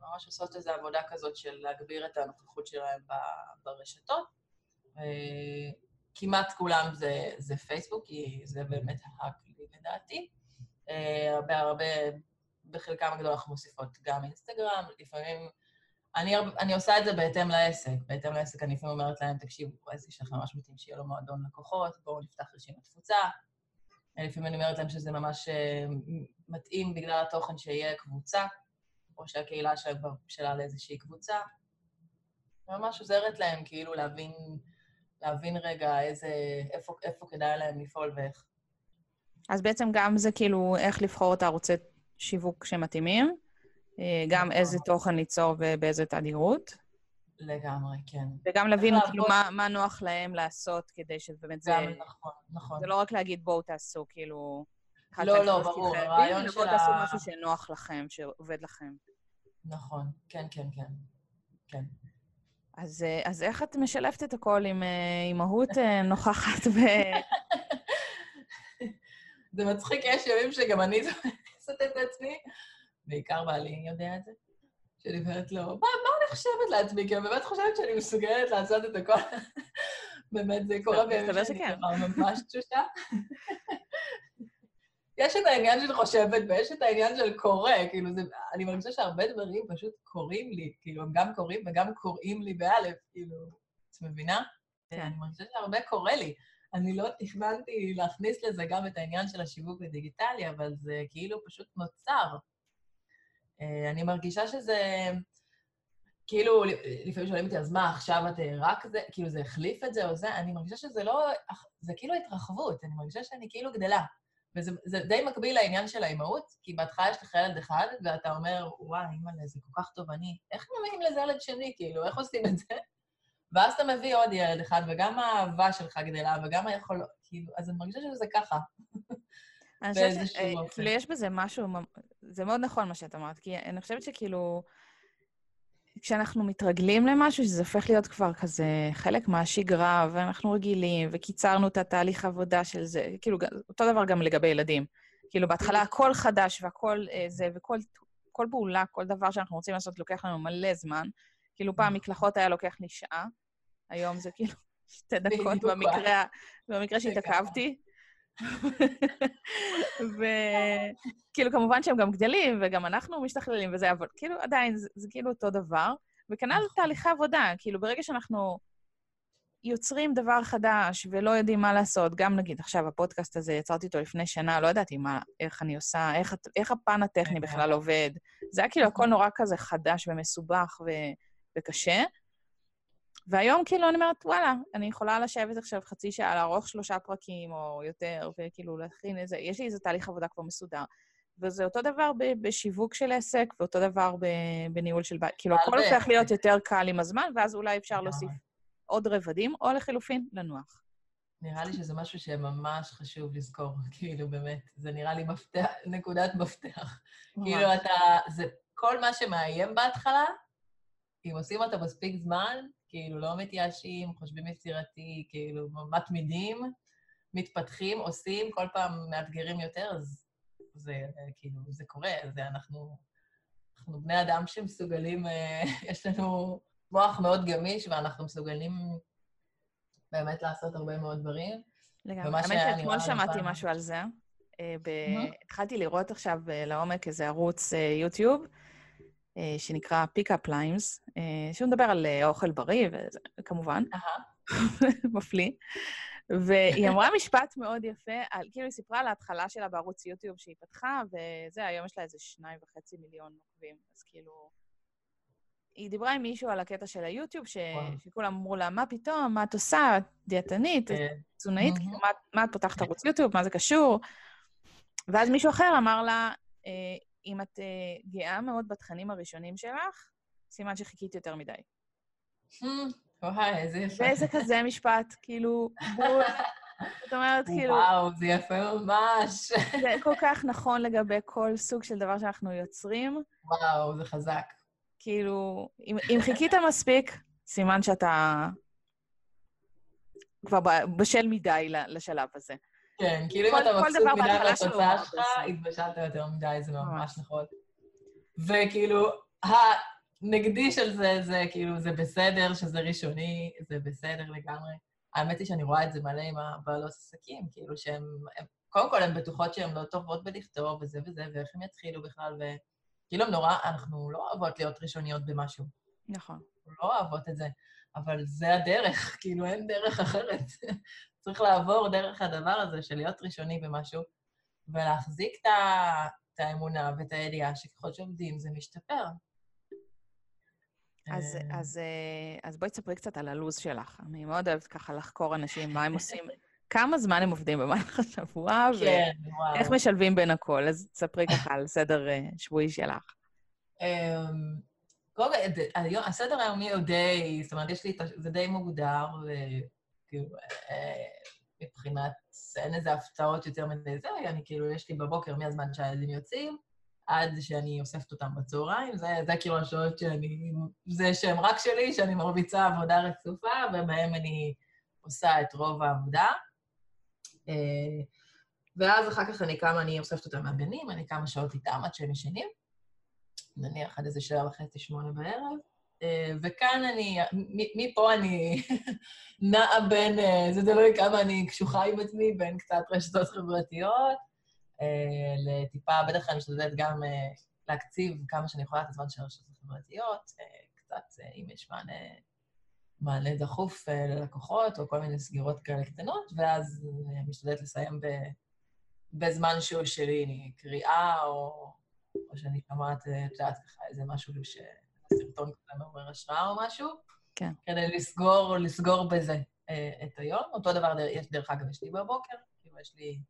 Speaker 2: ממש עושות איזו עבודה כזאת של להגביר את הנוכחות שלהם ברשתות. אה, כמעט כולם זה, זה פייסבוק, כי זה באמת הכלי לדעתי. אה, הרבה הרבה, בחלקם הגדול אנחנו מוסיפות גם אינסטגרם, לפעמים... אני, אני עושה את זה בהתאם לעסק. בהתאם לעסק אני לפעמים אומרת להם, תקשיבו, העסק שלכם ממש מתאים שיהיה לו מועדון לקוחות, בואו נפתח רשימת תפוצה. לפעמים אני אומרת להם שזה ממש אה, מתאים בגלל התוכן שיהיה קבוצה, או שהקהילה שלהם כבר בשלה לאיזושהי קבוצה. ממש עוזרת להם כאילו להבין, להבין רגע איזה, איפה, איפה כדאי להם לפעול ואיך.
Speaker 1: אז בעצם גם זה כאילו איך לבחור את הערוצי שיווק שמתאימים, אה, גם נכון. איזה תוכן ליצור ובאיזה תדירות.
Speaker 2: לגמרי, כן.
Speaker 1: וגם להבין כאילו מה, מה נוח להם לעשות כדי שבאמת זה...
Speaker 2: גם נכון, נכון.
Speaker 1: זה לא רק להגיד בואו תעשו, כאילו...
Speaker 2: לא, לא, ברור, הרעיון
Speaker 1: של ה... תעשו משהו שנוח לכם, שעובד לכם.
Speaker 2: נכון, כן, כן, כן. כן.
Speaker 1: אז, אה, אז איך את משלבת את הכל עם אימהות אה, נוכחת ב...
Speaker 2: זה מצחיק, יש ימים שגם אני זוכרת את עצמי, בעיקר בעלי יודע את זה, שאני אומרת לו, מה, מה אני חושבת לעצמי? כי אני באמת חושבת שאני מסוגלת לעשות את הכל. באמת, זה קורה בימים שאני ממש תשושה. יש את העניין של חושבת ויש את העניין של קורא, כאילו, זה, אני מרגישה שהרבה דברים פשוט קורים לי, כאילו, הם גם קורים וגם קוראים לי באלף, כאילו, את מבינה? כן. אני מרגישה שהרבה קורה לי. אני לא תכננתי להכניס לזה גם את העניין של השיווק הדיגיטלי, אבל זה כאילו פשוט נוצר. אה, אני מרגישה שזה... כאילו, לפעמים שואלים אותי, אז מה, עכשיו את אה, רק זה, כאילו זה החליף את זה או זה? אני מרגישה שזה לא, זה כאילו התרחבות, אני מרגישה שאני כאילו גדלה. וזה די מקביל לעניין של האימהות, כי בהתחלה יש לך ילד אחד, ואתה אומר, וואי, אימא'לה, זה כל כך תובעני, איך מביאים לזה ילד שני, כאילו, איך עושים את זה? ואז אתה מביא עוד ילד אחד, וגם האהבה שלך גדלה, וגם היכול... כאילו, אז אני מרגישה שזה ככה.
Speaker 1: אני חושבת שכאילו, יש בזה משהו, זה מאוד נכון מה שאת אמרת, כי אני חושבת שכאילו, כשאנחנו מתרגלים למשהו, שזה הופך להיות כבר כזה חלק מהשגרה, ואנחנו רגילים, וקיצרנו את התהליך עבודה של זה, כאילו, אותו דבר גם לגבי ילדים. כאילו, בהתחלה הכל חדש והכל אה, זה, וכל כל פעולה, כל דבר שאנחנו רוצים לעשות לוקח לנו מלא זמן. כאילו, פעם מקלחות היה לוקח לי שעה, היום זה כאילו שתי דקות במקרה, במקרה שהתעכבתי. וכאילו, כמובן שהם גם גדלים, וגם אנחנו משתכללים וזה, אבל כאילו, עדיין, זה, זה כאילו אותו דבר. וכנ"ל נכון. תהליכי עבודה, כאילו, ברגע שאנחנו יוצרים דבר חדש ולא יודעים מה לעשות, גם נגיד, עכשיו, הפודקאסט הזה, יצרתי אותו לפני שנה, לא ידעתי מה, איך אני עושה, איך, איך הפן הטכני בכלל עובד. זה היה כאילו הכל נורא כזה חדש ומסובך ו, וקשה. והיום כאילו אני אומרת, וואלה, אני יכולה לשבת עכשיו חצי שעה, לערוך שלושה פרקים או יותר, וכאילו להכין איזה, יש לי איזה תהליך עבודה כבר מסודר. וזה אותו דבר בשיווק של עסק, ואותו דבר בניהול של בית. כאילו, הכל הופך להיות יותר קל עם הזמן, ואז אולי אפשר להוסיף עוד רבדים, או לחילופין, לנוח.
Speaker 2: נראה לי שזה משהו שממש חשוב לזכור, כאילו, באמת. זה נראה לי מפתח, נקודת מפתח. כאילו, אתה... זה כל מה שמאיים בהתחלה, אם עושים אותו מספיק זמן, כאילו, לא מתייאשים, חושבים יצירתי, כאילו, מתמידים, מתפתחים, עושים, כל פעם מאתגרים יותר, אז זה, כאילו, זה קורה, זה אנחנו... אנחנו בני אדם שמסוגלים, אה, יש לנו מוח מאוד גמיש, ואנחנו מסוגלים באמת לעשות הרבה מאוד דברים.
Speaker 1: לגמרי. האמת שאתמול שמעתי משהו על זה. אה, התחלתי לראות עכשיו אה, לעומק איזה ערוץ יוטיוב, אה, שנקרא Pick-up Lines, אה, שהוא מדבר על אה, אוכל בריא, וכמובן, מפליא. והיא אמרה משפט מאוד יפה, על, כאילו היא סיפרה על ההתחלה שלה בערוץ יוטיוב שהיא פתחה, וזה, היום יש לה איזה שניים וחצי מיליון עוקבים, אז כאילו... היא דיברה עם מישהו על הקטע של היוטיוב, ש... שכולם אמרו לה, מה פתאום, מה את עושה, דיאטנית, תזונאית, כאילו, מה, מה את פותחת ערוץ יוטיוב, מה זה קשור? ואז מישהו אחר אמר לה, אם את uh, גאה מאוד בתכנים הראשונים שלך, סימן שחיכית יותר מדי.
Speaker 2: וואי, איזה יפה.
Speaker 1: ואיזה כזה משפט, כאילו, בול. זאת אומרת, כאילו...
Speaker 2: וואו, זה יפה ממש.
Speaker 1: זה כל כך נכון לגבי כל סוג של דבר שאנחנו יוצרים.
Speaker 2: וואו, זה חזק.
Speaker 1: כאילו, אם, אם חיכית מספיק, סימן שאתה כבר בשל מדי לשלב הזה.
Speaker 2: כן, כאילו אם אתה מבסוט מדי מהתוצאה שלך, התבשלת יותר מדי, זה ממש נכון. וכאילו, הנגדי של זה, זה כאילו, זה בסדר שזה ראשוני, זה בסדר לגמרי. האמת היא שאני רואה את זה מלא עם הבעלות עסקים, כאילו שהן, קודם כל הן בטוחות שהן לא טובות בלכתוב וזה וזה, ואיך הן יתחילו בכלל, וכאילו, נורא, אנחנו לא אוהבות להיות ראשוניות במשהו.
Speaker 1: נכון.
Speaker 2: לא אוהבות את זה, אבל זה הדרך, כאילו, אין דרך אחרת. צריך לעבור דרך הדבר הזה של להיות ראשוני במשהו, ולהחזיק את האמונה ואת הידיעה שככל שעובדים זה משתפר.
Speaker 1: אז, אה. אז, אה, אז בואי תספרי קצת על הלו"ז שלך. אני מאוד אוהבת ככה לחקור אנשים, מה הם עושים, כמה זמן הם עובדים במהלך השבוע,
Speaker 2: כן.
Speaker 1: ואיך משלבים בין הכל. אז תספרי ככה על סדר אה, שבועי שלך.
Speaker 2: קודם הסדר היומי הוא די, זאת אומרת, יש לי, זה די מוגדר, כאילו, אה, מבחינת, אין איזה הפתעות יותר מדי זה, אני כאילו, יש לי בבוקר מהזמן שהילדים יוצאים, עד שאני אוספת אותם בצהריים, זה, זה כאילו השעות שאני, זה שהם רק שלי, שאני מרביצה עבודה רצופה, ובהם אני עושה את רוב העבודה. אה, ואז אחר כך אני קמה, אני אוספת אותם מהגנים, אני כמה שעות איתם עד שהם ישנים, נניח עד איזה שבע וחצי, שמונה בערב, אה, וכאן אני, מפה אני נעה בין, אה, זה תלוי כמה אני קשוחה עם עצמי, בין קצת רשתות חברתיות, אה, לטיפה, בדרך כלל אני משתדלת גם להקציב כמה שאני יכולה את הזמן של הרשתות החברתיות, קצת, אם יש מענה, מענה דחוף ללקוחות, או כל מיני סגירות כאלה קטנות, ואז אה, משתדלת לסיים ב, בזמן שהוא שלי, קריאה, או, או שאני שומעת, אה, את יודעת, ככה איזה משהו ש... סרטון כזה מעורר השראה או משהו.
Speaker 1: כן.
Speaker 2: כדי לסגור, לסגור בזה אה, את היום. אותו דבר, יש, דרך אגב, יש לי בבוקר, כאילו יש לי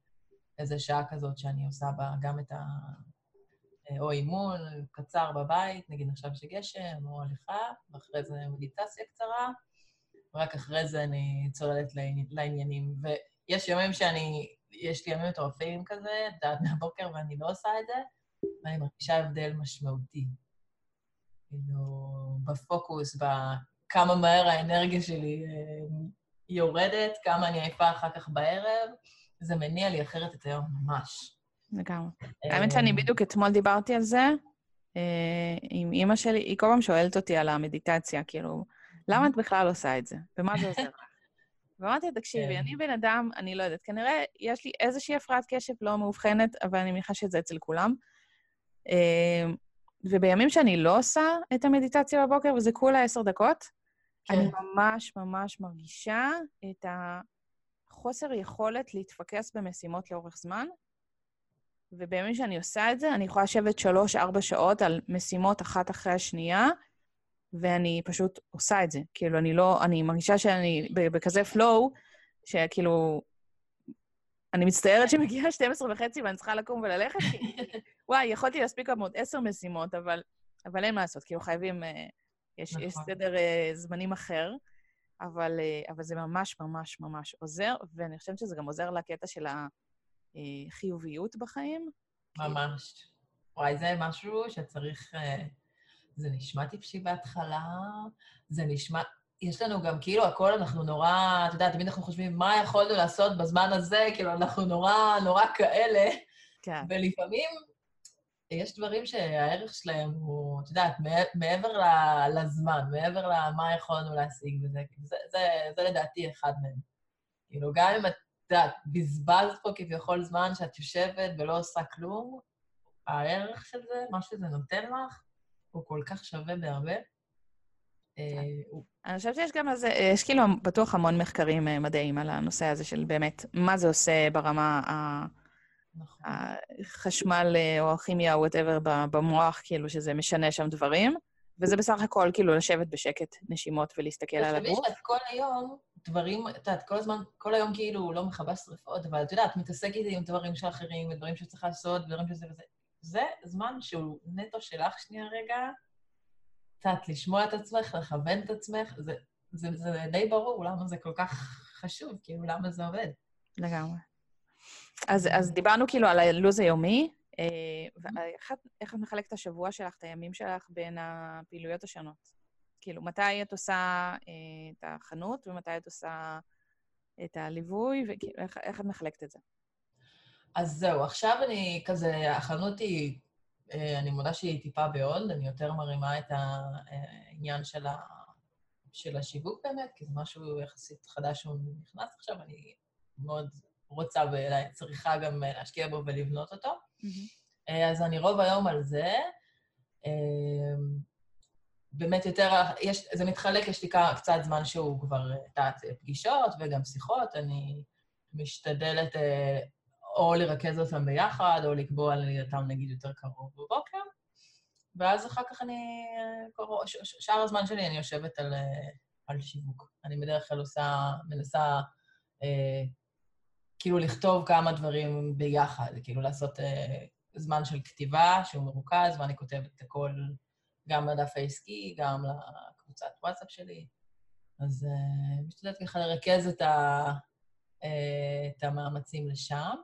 Speaker 2: איזו שעה כזאת שאני עושה בה גם את ה... אה, או אימון קצר בבית, נגיד עכשיו שגשם, או הליכה, ואחרי זה מדיטציה קצרה, ורק אחרי זה אני צוללת לעניינים. ויש ימים שאני, יש לי ימים מטורפים כזה, את יודעת, מהבוקר, ואני לא עושה את זה, ואני מרגישה הבדל משמעותי. כאילו, בפוקוס, בכמה מהר האנרגיה שלי אה, יורדת, כמה אני עייפה אחר כך בערב, זה מניע לי אחרת את היום ממש.
Speaker 1: לגמרי. האמת שאני אה, בדיוק אתמול דיברתי על זה אה, עם אימא שלי, היא כל פעם שואלת אותי על המדיטציה, כאילו, למה את בכלל עושה את זה? ומה זה עוזר לך? ואמרתי לה, תקשיבי, כן. אני בן אדם, אני לא יודעת, כנראה יש לי איזושהי הפרעת קשב לא מאובחנת, אבל אני מניחה שזה אצל כולם. ובימים שאני לא עושה את המדיטציה בבוקר, וזה כולה עשר דקות, כן. אני ממש ממש מרגישה את החוסר יכולת להתפקס במשימות לאורך זמן, ובימים שאני עושה את זה, אני יכולה לשבת שלוש-ארבע שעות על משימות אחת אחרי השנייה, ואני פשוט עושה את זה. כאילו, אני לא... אני מרגישה שאני בכזה flow, שכאילו... אני מצטערת שמגיעה 12 וחצי ואני צריכה לקום וללכת, כי וואי, יכולתי להספיק גם עוד עשר משימות, אבל, אבל אין מה לעשות, כאילו חייבים, אה, יש, נכון. יש סדר אה, זמנים אחר, אבל, אה, אבל זה ממש ממש ממש עוזר, ואני חושבת שזה גם עוזר לקטע של החיוביות בחיים.
Speaker 2: ממש. וואי, זה משהו שצריך... זה נשמע טיפשי בהתחלה, זה נשמע... יש לנו גם, כאילו, הכל אנחנו נורא, אתה יודע, תמיד אנחנו חושבים, מה יכולנו לעשות בזמן הזה? כאילו, אנחנו נורא, נורא כאלה. כן. ולפעמים יש דברים שהערך שלהם הוא, את יודעת, מעבר לזמן, מעבר למה יכולנו להשיג בזה, זה, זה, זה לדעתי אחד מהם. כאילו, גם אם את, את יודעת, בזבזת פה כביכול זמן שאת יושבת ולא עושה כלום, הערך של זה, מה שזה נותן לך, הוא כל כך שווה בהרבה.
Speaker 1: אה, אני חושבת שיש גם איזה, יש כאילו בטוח המון מחקרים אה, מדעיים על הנושא הזה של באמת, מה זה עושה ברמה ה... נכון. החשמל אה, או הכימיה או וואטאבר במוח, כאילו שזה משנה שם דברים, וזה בסך הכל כאילו לשבת בשקט, נשימות ולהסתכל על הגוף.
Speaker 2: תחשבי שאת כל היום, דברים, את יודעת, כל הזמן, כל היום כאילו לא מכבה שריפות, אבל את יודעת, מתעסקת עם דברים של אחרים, ודברים שצריך לעשות, דברים שזה וזה. זה זמן שהוא נטו שלך שנייה רגע, יודעת, לשמוע את עצמך, לכוון את עצמך, זה, זה, זה די ברור למה זה כל כך חשוב, כאילו, למה זה עובד.
Speaker 1: לגמרי. אז, אז דיברנו כאילו על הלו"ז היומי, אה, ואיך את מחלקת את השבוע שלך, את הימים שלך, בין הפעילויות השונות? כאילו, מתי את עושה אה, את החנות ומתי את עושה את הליווי, ואיך את מחלקת את זה?
Speaker 2: אז זהו, עכשיו אני כזה, החנות היא, אה, אני מודה שהיא טיפה בהולד, אני יותר מרימה את העניין של, ה, של השיווק באמת, כי זה משהו יחסית חדש שהוא נכנס עכשיו, אני מאוד רוצה וצריכה גם אה, להשקיע בו ולבנות אותו. Mm-hmm. אז אני רוב היום על זה. אה, באמת יותר, יש, זה מתחלק, יש לי קצת זמן שהוא כבר, את פגישות וגם שיחות, אני משתדלת או לרכז אותם ביחד, או לקבוע אותם נגיד יותר קרוב בבוקר, ואז אחר כך אני, שאר הזמן שלי אני יושבת על, על שיווק. אני בדרך כלל עושה, מנסה כאילו לכתוב כמה דברים ביחד, כאילו לעשות אה, זמן של כתיבה שהוא מרוכז, ואני כותבת את הכל גם לדף העסקי, גם לקבוצת וואטסאפ שלי. אז אה, משתדלת ככה לרכז את, ה, אה, את המאמצים לשם.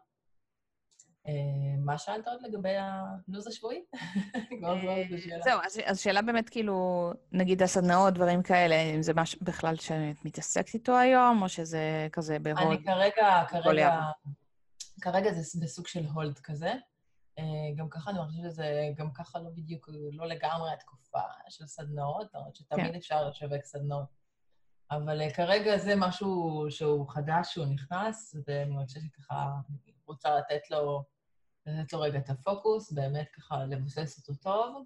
Speaker 2: אה, מה שאלת עוד לגבי הלו"ז השבועי?
Speaker 1: אה, זהו, אז שאלה באמת, כאילו, נגיד הסדנאות, דברים כאלה, אם זה משהו בכלל שאת מתעסקת איתו היום, או שזה כזה בהולד?
Speaker 2: אני כרגע, כרגע, כרגע זה בסוג של הולד כזה. אה, גם ככה אני חושבת שזה, גם ככה לא בדיוק, לא לגמרי התקופה של סדנאות, למרות שתמיד כן. אפשר לשווק סדנאות. אבל כרגע זה משהו שהוא חדש, שהוא נכנס, ואני חושבת שככה, רוצה לתת לו לתת לו רגע את הפוקוס, באמת ככה לבסס אותו טוב.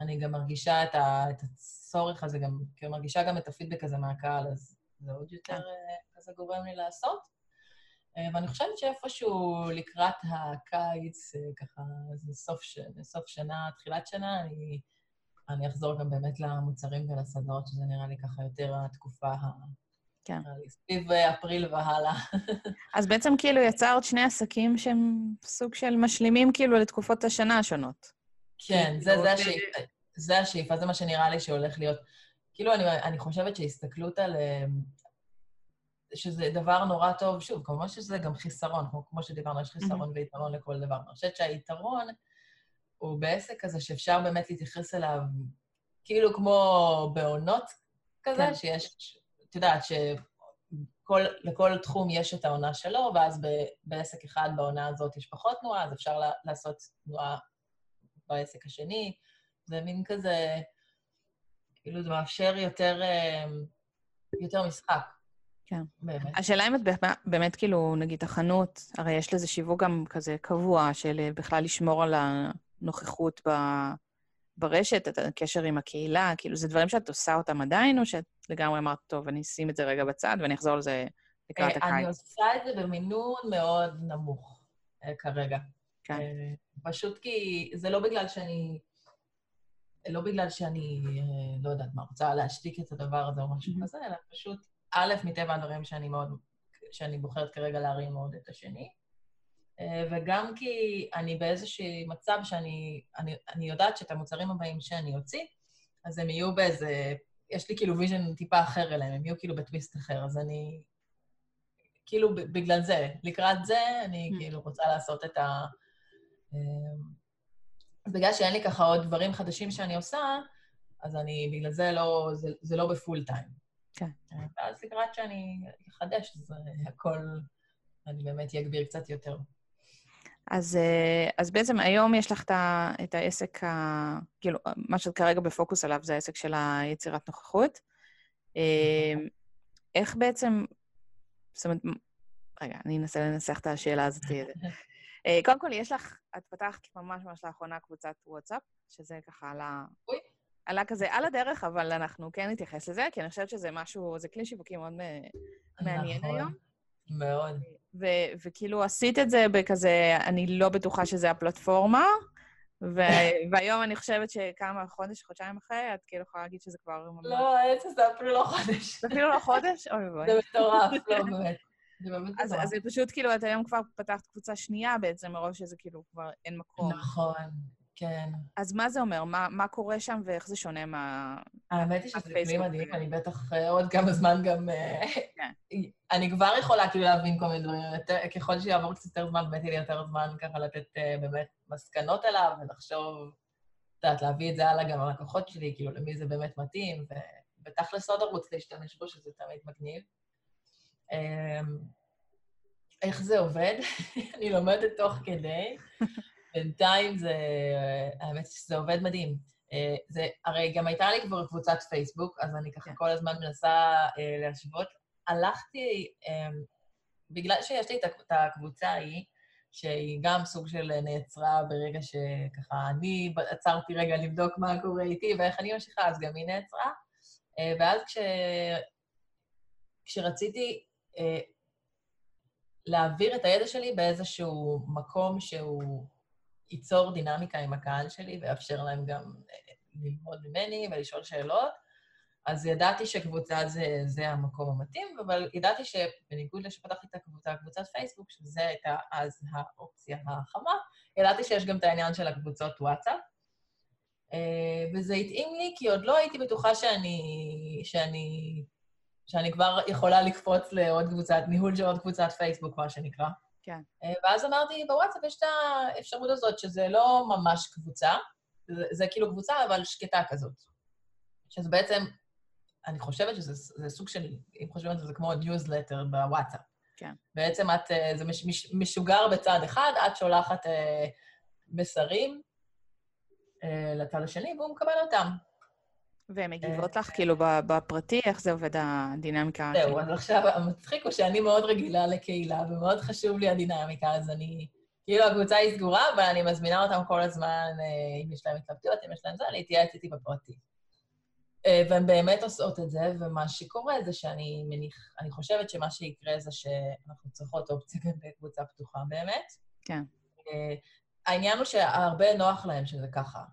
Speaker 2: אני גם מרגישה את, ה, את הצורך הזה, גם, כאילו מרגישה גם את הפידבק הזה מהקהל, אז זה עוד יותר uh, כזה גורם לי לעשות. Uh, ואני חושבת שאיפשהו לקראת הקיץ, uh, ככה, זה סוף, ש... סוף שנה, תחילת שנה, אני, אני אחזור גם באמת למוצרים ולסדרות, שזה נראה לי ככה יותר התקופה ה... כן. סביב אפריל והלאה.
Speaker 1: אז בעצם כאילו יצרת שני עסקים שהם סוג של משלימים כאילו לתקופות השנה השונות.
Speaker 2: כן, זה, זה השאיפה, זה השאיפה, זה מה שנראה לי שהולך להיות. כאילו, אני, אני חושבת שהסתכלות על... אמ, שזה דבר נורא טוב, שוב, כמובן שזה גם חיסרון, כמו, כמו שדיברנו, יש חיסרון mm-hmm. ויתרון לכל דבר. אני חושבת שהיתרון הוא בעסק כזה שאפשר באמת להתייחס אליו כאילו כמו בעונות כזה, כן. שיש, את יודעת, שלכל תחום יש את העונה שלו, ואז ב, בעסק אחד בעונה הזאת יש פחות תנועה, אז אפשר לעשות תנועה בעסק השני. זה מין כזה, כאילו זה מאפשר יותר, אה, יותר משחק.
Speaker 1: כן. באמת. השאלה אם את באמת, כאילו, נגיד החנות, הרי יש לזה שיווק גם כזה קבוע, של אה, בכלל לשמור על הנוכחות ב... ברשת, את הקשר עם הקהילה, כאילו, זה דברים שאת עושה אותם עדיין, או שאת לגמרי אמרת, טוב, אני אשים את זה רגע בצד ואני אחזור לזה לקראת אה, הקיץ?
Speaker 2: אני עושה את זה במינון מאוד נמוך כרגע. כן. פשוט כי זה לא בגלל שאני... לא בגלל שאני, לא יודעת מה, רוצה להשתיק את הדבר הזה או משהו כזה, אלא פשוט, א', מטבע הדברים שאני מאוד, שאני בוחרת כרגע להרים מאוד את השני, אה, וגם כי אני באיזשהו מצב שאני אני, אני יודעת שאת המוצרים הבאים שאני אוציא, אז הם יהיו באיזה, יש לי כאילו vision טיפה אחר אליהם, הם יהיו כאילו בטוויסט אחר, אז אני, כאילו בגלל זה, לקראת זה, אני mm. כאילו רוצה לעשות את ה... אה, אז בגלל שאין לי ככה עוד דברים חדשים שאני עושה, אז אני, בגלל זה לא, זה, זה לא ב full time. כן. ואז לקראת שאני אחדש, אז הכל, אני באמת אגביר קצת יותר.
Speaker 1: אז, אה, אז בעצם היום יש לך את העסק, ה, כאילו, מה שאת כרגע בפוקוס עליו זה העסק של היצירת נוכחות. אה, איך בעצם, זאת אומרת, רגע, אני אנסה לנסח את השאלה הזאת. אה, קודם כל, יש לך, את פתחת ממש ממש לאחרונה קבוצת וואטסאפ, שזה ככה עלה... עלה כזה על הדרך, אבל אנחנו כן נתייחס לזה, כי אני חושבת שזה משהו, זה כלי שיווקי מאוד מעניין נכון, היום.
Speaker 2: מאוד.
Speaker 1: ו- וכאילו עשית את זה בכזה, אני לא בטוחה שזה הפלטפורמה, ו- והיום אני חושבת שכמה חודש, חודשיים אחרי, את כאילו יכולה להגיד שזה כבר...
Speaker 2: לא, זה אפילו לא חודש.
Speaker 1: זה אפילו לא חודש? אוי ואבוי.
Speaker 2: זה מטורף, לא באמת
Speaker 1: אז, אז זה פשוט כאילו, את היום כבר פתחת קבוצה שנייה בעצם, מרוב שזה כאילו כבר אין מקום.
Speaker 2: נכון, כן.
Speaker 1: אז מה זה אומר? מה, מה קורה שם ואיך זה שונה מה...
Speaker 2: האמת היא שזה כלי מדהים, אני בטח אה, עוד כמה זמן גם... אה, כן. אני כבר יכולה כאילו להבין כל מיני דברים. ככל שיעבור קצת יותר זמן, באמת יהיה לי יותר זמן ככה לתת אה, באמת מסקנות אליו ולחשוב, את יודעת, להביא את זה הלאה גם ללקוחות שלי, כאילו, למי זה באמת מתאים, ובתכלס עוד ערוץ להשתמש בו, שזה תמיד מגניב. אמ, איך זה עובד? אני לומדת תוך כדי. בינתיים זה, האמת שזה עובד מדהים. אה, זה, הרי גם הייתה לי כבר קבוצת פייסבוק, אז אני ככה כן. כל הזמן מנסה אה, להשוות. הלכתי, אה, בגלל שיש לי את הקבוצה ההיא, שהיא גם סוג של נעצרה ברגע שככה אני עצרתי רגע לבדוק מה קורה איתי ואיך אני ממשיכה, אז גם היא נעצרה. אה, ואז כש... כשרציתי להעביר את הידע שלי באיזשהו מקום שהוא ייצור דינמיקה עם הקהל שלי ויאפשר להם גם אה, ללמוד ממני ולשאול שאלות. אז ידעתי שקבוצה זה, זה המקום המתאים, אבל ידעתי שבניגוד לשפתחתי את הקבוצה, קבוצת פייסבוק, שזו הייתה אז האופציה החמה, ידעתי שיש גם את העניין של הקבוצות וואטסאפ. אה, וזה התאים לי, כי עוד לא הייתי בטוחה שאני, שאני שאני כבר יכולה לקפוץ לעוד קבוצת, ניהול של עוד קבוצת פייסבוק, מה שנקרא.
Speaker 1: כן.
Speaker 2: אה, ואז אמרתי, בוואטסאפ יש את האפשרות הזאת, שזה לא ממש קבוצה, זה, זה כאילו קבוצה, אבל שקטה כזאת. שזה בעצם, אני חושבת שזה סוג של, אם חושבים על זה, זה כמו ניוזלטר בוואטסאפ.
Speaker 1: כן.
Speaker 2: בעצם את, אה, זה מש, מש, משוגר בצד אחד, את שולחת אה, מסרים אה, לצד השני, והוא מקבל אותם.
Speaker 1: והן מגיבות לך כאילו בפרטי, איך זה עובד הדינמיקה?
Speaker 2: זהו, אז עכשיו המצחיק הוא שאני מאוד רגילה לקהילה, ומאוד חשוב לי הדינמיקה, אז אני כאילו הקבוצה היא סגורה, אבל אני מזמינה אותם כל הזמן, אם יש להם התלבטויות, אם יש להם זה, להתייעץ איתי בפרטי. והן באמת עושות את זה, ומה שקורה זה שאני מניח, אני חושבת שמה שיקרה זה שאנחנו צריכות אופציה גם בקבוצה פתוחה באמת.
Speaker 1: כן.
Speaker 2: העניין הוא שהרבה נוח להם שזה ככה,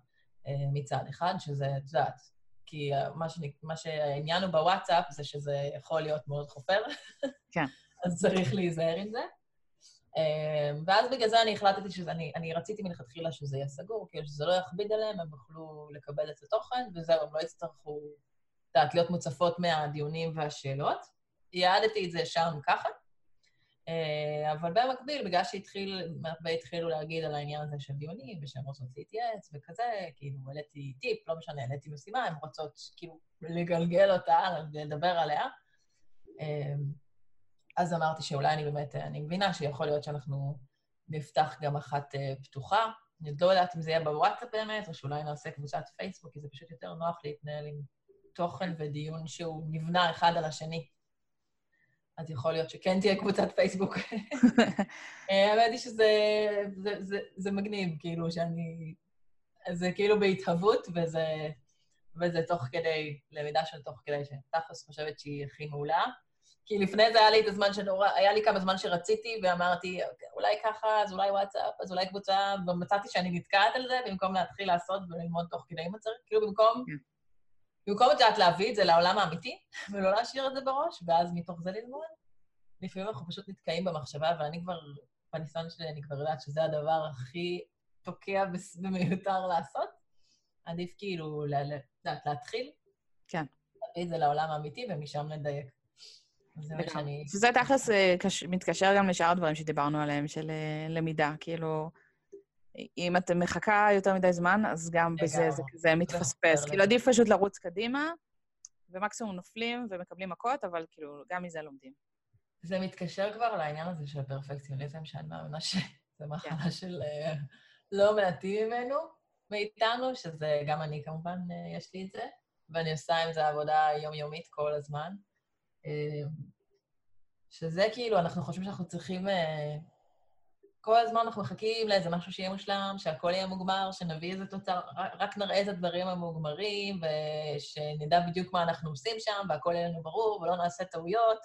Speaker 2: מצד אחד, שזה, את יודעת, כי מה, שאני, מה שהעניין הוא בוואטסאפ זה שזה יכול להיות מאוד חופר.
Speaker 1: כן.
Speaker 2: אז צריך להיזהר עם זה. ואז בגלל זה אני החלטתי שזה, אני, אני רציתי מלכתחילה שזה יהיה סגור, כאילו שזה לא יכביד עליהם, הם יוכלו לקבל את התוכן, וזהו, הם לא יצטרכו, את יודעת, להיות מוצפות מהדיונים והשאלות. יעדתי את זה שם ככה, אה, אבל במקביל, בגלל שהתחיל, הרבה התחילו להגיד על העניין הזה של דיונים, ושהן רוצות להתייעץ וכזה, כאילו, העליתי טיפ, לא משנה, העליתי משימה, הן רוצות כאילו לגלגל אותה, לדבר עליה. אה, אז אמרתי שאולי אני באמת, אני מבינה שיכול להיות שאנחנו נפתח גם אחת אה, פתוחה. אני עוד לא יודעת אם זה יהיה בוואטסאפ באמת, או שאולי נעשה קבוצת פייסבוק, כי זה פשוט יותר נוח להתנהל עם תוכן ודיון שהוא נבנה אחד על השני. אז יכול להיות שכן תהיה קבוצת פייסבוק. אה, האמת היא שזה זה, זה, זה מגניב, כאילו, שאני... זה כאילו בהתהוות, וזה, וזה תוך כדי, למידה של תוך כדי, שתכלס חושבת שהיא הכי מעולה. כי לפני זה היה לי את הזמן שנורא, היה לי כמה זמן שרציתי, ואמרתי, אולי ככה, אז אולי וואטסאפ, אז אולי קבוצה, ומצאתי שאני נתקעת על זה, במקום להתחיל לעשות וללמוד תוך כדי אם צריך, כאילו במקום, כן. במקום את יודעת להביא את זה לעולם האמיתי, ולא להשאיר את זה בראש, ואז מתוך זה ללמוד, לפעמים אנחנו פשוט נתקעים במחשבה, ואני כבר, בניסיון שלי, אני כבר יודעת שזה הדבר הכי תוקע ומיותר לעשות. עדיף כאילו, לדעת, להתחיל.
Speaker 1: כן.
Speaker 2: להביא את זה לעולם האמיתי, ומשם לדייק.
Speaker 1: זה תכלס אה, מתקשר גם לשאר הדברים שדיברנו עליהם, של אה, למידה. כאילו, אם את מחכה יותר מדי זמן, אז גם בזה זה כזה מתפספס. כאילו, עדיף פשוט לרוץ קדימה, ומקסימום נופלים ומקבלים מכות, אבל כאילו, גם מזה לומדים.
Speaker 2: זה מתקשר כבר לעניין הזה של פרפקציוניזם, שאני מאמינה שזה מחלה כן. של אה, לא מעטים ממנו, מאיתנו, שזה גם אני כמובן, יש לי את זה, ואני עושה עם זה עבודה יומיומית כל הזמן. אה, שזה כאילו, אנחנו חושבים שאנחנו צריכים... אה, כל הזמן אנחנו מחכים לאיזה משהו שיהיה מושלם, שהכל יהיה מוגמר, שנביא איזה תוצר, רק נראה את הדברים המוגמרים, ושנדע בדיוק מה אנחנו עושים שם, והכל יהיה לנו ברור, ולא נעשה טעויות.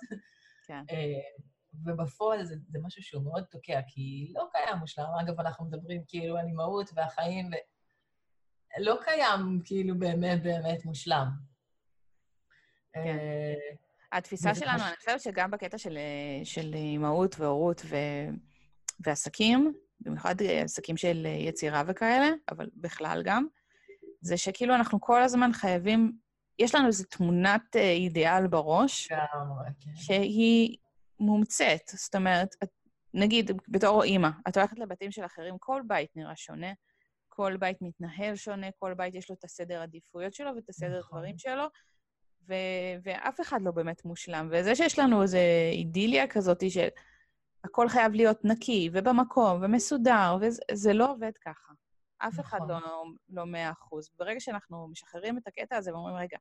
Speaker 1: כן.
Speaker 2: אה, ובפועל זה, זה משהו שהוא מאוד תוקע, כי לא קיים מושלם. אגב, אנחנו מדברים כאילו על אימהות והחיים, ו... לא קיים כאילו באמת באמת מושלם.
Speaker 1: כן. התפיסה שלנו, אני חושבת שגם בקטע של, של אימהות והורות ו, ועסקים, במיוחד עסקים של יצירה וכאלה, אבל בכלל גם, זה שכאילו אנחנו כל הזמן חייבים, יש לנו איזו תמונת אה, אידיאל בראש,
Speaker 2: כן.
Speaker 1: שהיא מומצאת. זאת אומרת, נגיד, בתור אימא, את הולכת לבתים של אחרים, כל בית נראה שונה, כל בית מתנהל שונה, כל בית יש לו את הסדר עדיפויות שלו ואת הסדר נכון. דברים שלו, ו- ואף אחד לא באמת מושלם. וזה שיש לנו איזו אידיליה כזאת שהכל חייב להיות נקי ובמקום ומסודר, וזה לא עובד ככה. אף נכון. אחד לא, לא מאה אחוז. ברגע שאנחנו משחררים את הקטע הזה ואומרים, רגע,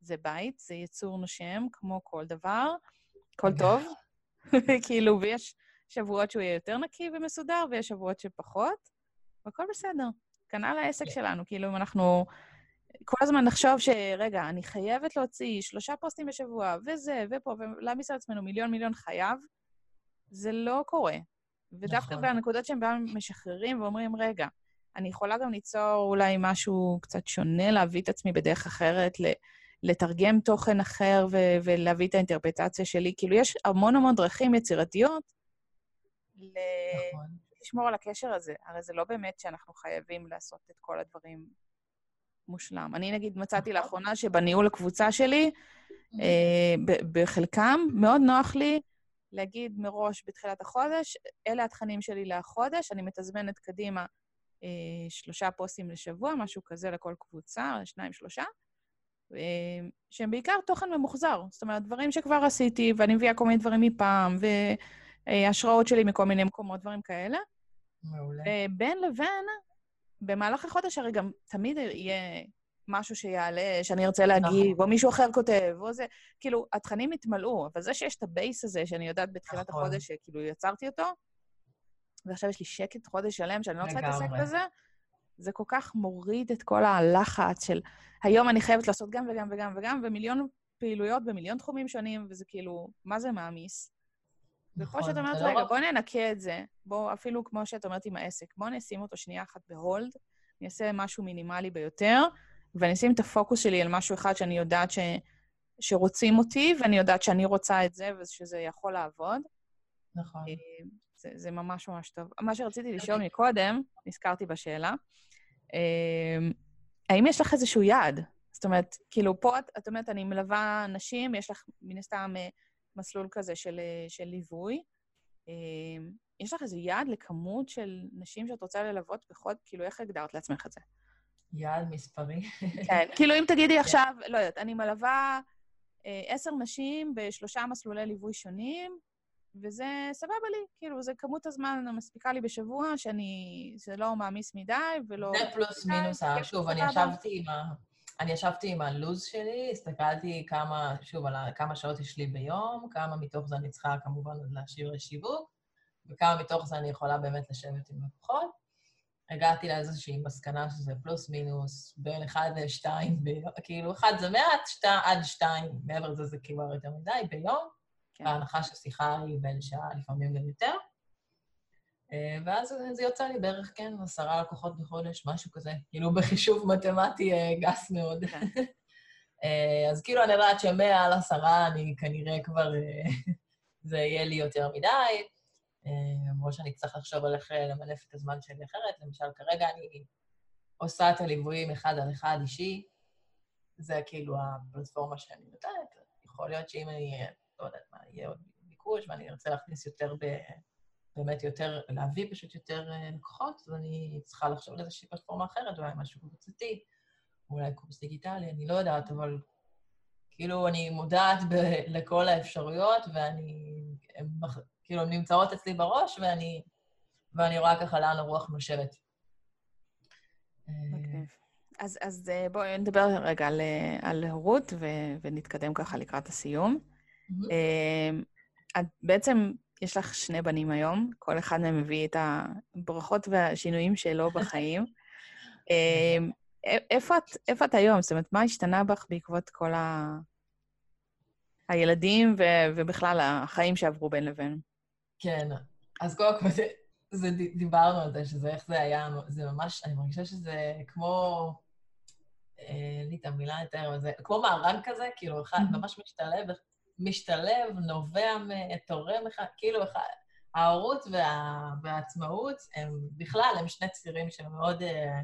Speaker 1: זה בית, זה יצור נושם, כמו כל דבר, הכל טוב, כאילו, ויש שבועות שהוא יהיה יותר נקי ומסודר, ויש שבועות שפחות, והכל בסדר. כנ"ל העסק כן. שלנו, כאילו, אם אנחנו כל הזמן נחשוב שרגע, אני חייבת להוציא שלושה פוסטים בשבוע, וזה, ופה, ולהעמיס על עצמנו מיליון מיליון חייב, זה לא קורה. ודווקא נכון. בנקודות שהם בהם משחררים ואומרים, רגע, אני יכולה גם ליצור אולי משהו קצת שונה, להביא את עצמי בדרך אחרת, לתרגם תוכן אחר ו- ולהביא את האינטרפטציה שלי. כאילו, יש המון המון דרכים יצירתיות ל- נכון. לשמור על הקשר הזה. הרי זה לא באמת שאנחנו חייבים לעשות את כל הדברים מושלם. אני נגיד מצאתי נכון. לאחרונה שבניהול הקבוצה שלי, אה, בחלקם, מאוד נוח לי להגיד מראש בתחילת החודש, אלה התכנים שלי לחודש, אני מתזמנת קדימה אה, שלושה פוסטים לשבוע, משהו כזה לכל קבוצה, שניים, שלושה, אה, שהם בעיקר תוכן ממוחזר. זאת אומרת, דברים שכבר עשיתי, ואני מביאה כל מיני דברים מפעם, והשראות שלי מכל מיני מקומות, דברים כאלה. מעולה. ובין לבין, במהלך החודש הרי גם תמיד יהיה משהו שיעלה, שאני ארצה להגיב, נכון. או מישהו אחר כותב, או זה... כאילו, התכנים יתמלאו, אבל זה שיש את ה base הזה, שאני יודעת בתחילת נכון. החודש שכאילו יצרתי אותו, ועכשיו יש לי שקט חודש שלם שאני לא רוצה להתעסק בזה, זה כל כך מוריד את כל הלחץ של היום אני חייבת לעשות גם וגם וגם וגם, ומיליון פעילויות במיליון תחומים שונים, וזה כאילו, מה זה מעמיס? נכון, ופה שאת אומרת, לא רגע, לא... בוא ננקה את זה, בוא, אפילו כמו שאת אומרת עם העסק, בוא נשים אותו שנייה אחת ב hold, אני אעשה משהו מינימלי ביותר, ואני אשים את הפוקוס שלי על משהו אחד שאני יודעת ש... שרוצים אותי, ואני יודעת שאני רוצה את זה ושזה יכול לעבוד.
Speaker 2: נכון. אה,
Speaker 1: זה, זה ממש ממש טוב. מה שרציתי לשאול מקודם, נזכרתי בשאלה, אה, האם יש לך איזשהו יעד? זאת אומרת, כאילו, פה את, את אומרת, אני מלווה נשים, יש לך מן הסתם אה, מסלול כזה של, של ליווי. יש לך איזה יעד לכמות של נשים שאת רוצה ללוות בחוד? כאילו, איך הגדרת לעצמך את זה?
Speaker 2: יעד מספרי.
Speaker 1: כן, כאילו אם תגידי כן. עכשיו, לא יודעת, אני מלווה אה, עשר נשים בשלושה מסלולי ליווי שונים, וזה סבבה לי, כאילו, זה כמות הזמן המספיקה לי בשבוע, שאני... זה לא מעמיס מדי ולא...
Speaker 2: זה פלוס מינוס, אה, שוב, אני ישבתי עם ה... אני ישבתי עם הלו"ז שלי, הסתכלתי כמה, שוב, על כמה שעות יש לי ביום, כמה מתוך זה אני צריכה כמובן להשאיר לשיווק, וכמה מתוך זה אני יכולה באמת לשבת עם לקוחות. הגעתי לאיזושהי מסקנה שזה פלוס מינוס בין 1 ל-2, כאילו 1 זה מעט, 2 עד 2, מעבר לזה זה כבר יותר מדי, ביום, כן. בהנחה ששיחה היא בין שעה, לפעמים גם יותר. אה, ואז זה יוצא לי בערך, כן, עשרה לקוחות בחודש, משהו כזה, כאילו בחישוב מתמטי אה, גס מאוד. כן. אה, אז כאילו אני יודעת שמאה על עשרה אני כנראה כבר, זה יהיה לי יותר מדי. למרות שאני צריך לחשוב על איך אה, למנף את הזמן שלי אחרת. למשל, כרגע אני עושה את הליוויים אחד על אחד אישי, זה כאילו הפלטפורמה שאני נותנת. יכול להיות שאם אני, לא יודעת מה, יהיה עוד ביקוש ואני ארצה להכניס יותר, ב, באמת יותר, להביא פשוט יותר אה, לקוחות, אז אני צריכה לחשוב על איזושהי פלטפורמה אחרת, אולי משהו קבוצתי, אולי קורס דיגיטלי, אני לא יודעת, אבל כאילו אני מודעת ב- לכל האפשרויות, ואני כאילו, הן נמצאות אצלי בראש, ואני, ואני רואה ככה לאן הרוח נושבת.
Speaker 1: אז, אז אה, בואי נדבר רגע על, אה, על הורות ו, ונתקדם ככה לקראת הסיום. את בעצם, יש לך שני בנים היום, כל אחד מהם מביא את הברכות והשינויים שלו בחיים. איפה את, איפה את היום? זאת אומרת, מה השתנה בך בעקבות כל ה... הילדים ו, ובכלל החיים שעברו בין לבין?
Speaker 2: כן, אז קודם כל, זה, זה, דיברנו על זה, שזה איך זה היה, זה ממש, אני מרגישה שזה כמו, אה, אין לי את המילה לתאר, זה כמו מארג כזה, כאילו, אחד ממש משתלב, משתלב, נובע, תורם אחד, כאילו, אחד, ההורות וה, והעצמאות הם בכלל, הם שני צירים שהם מאוד, אה,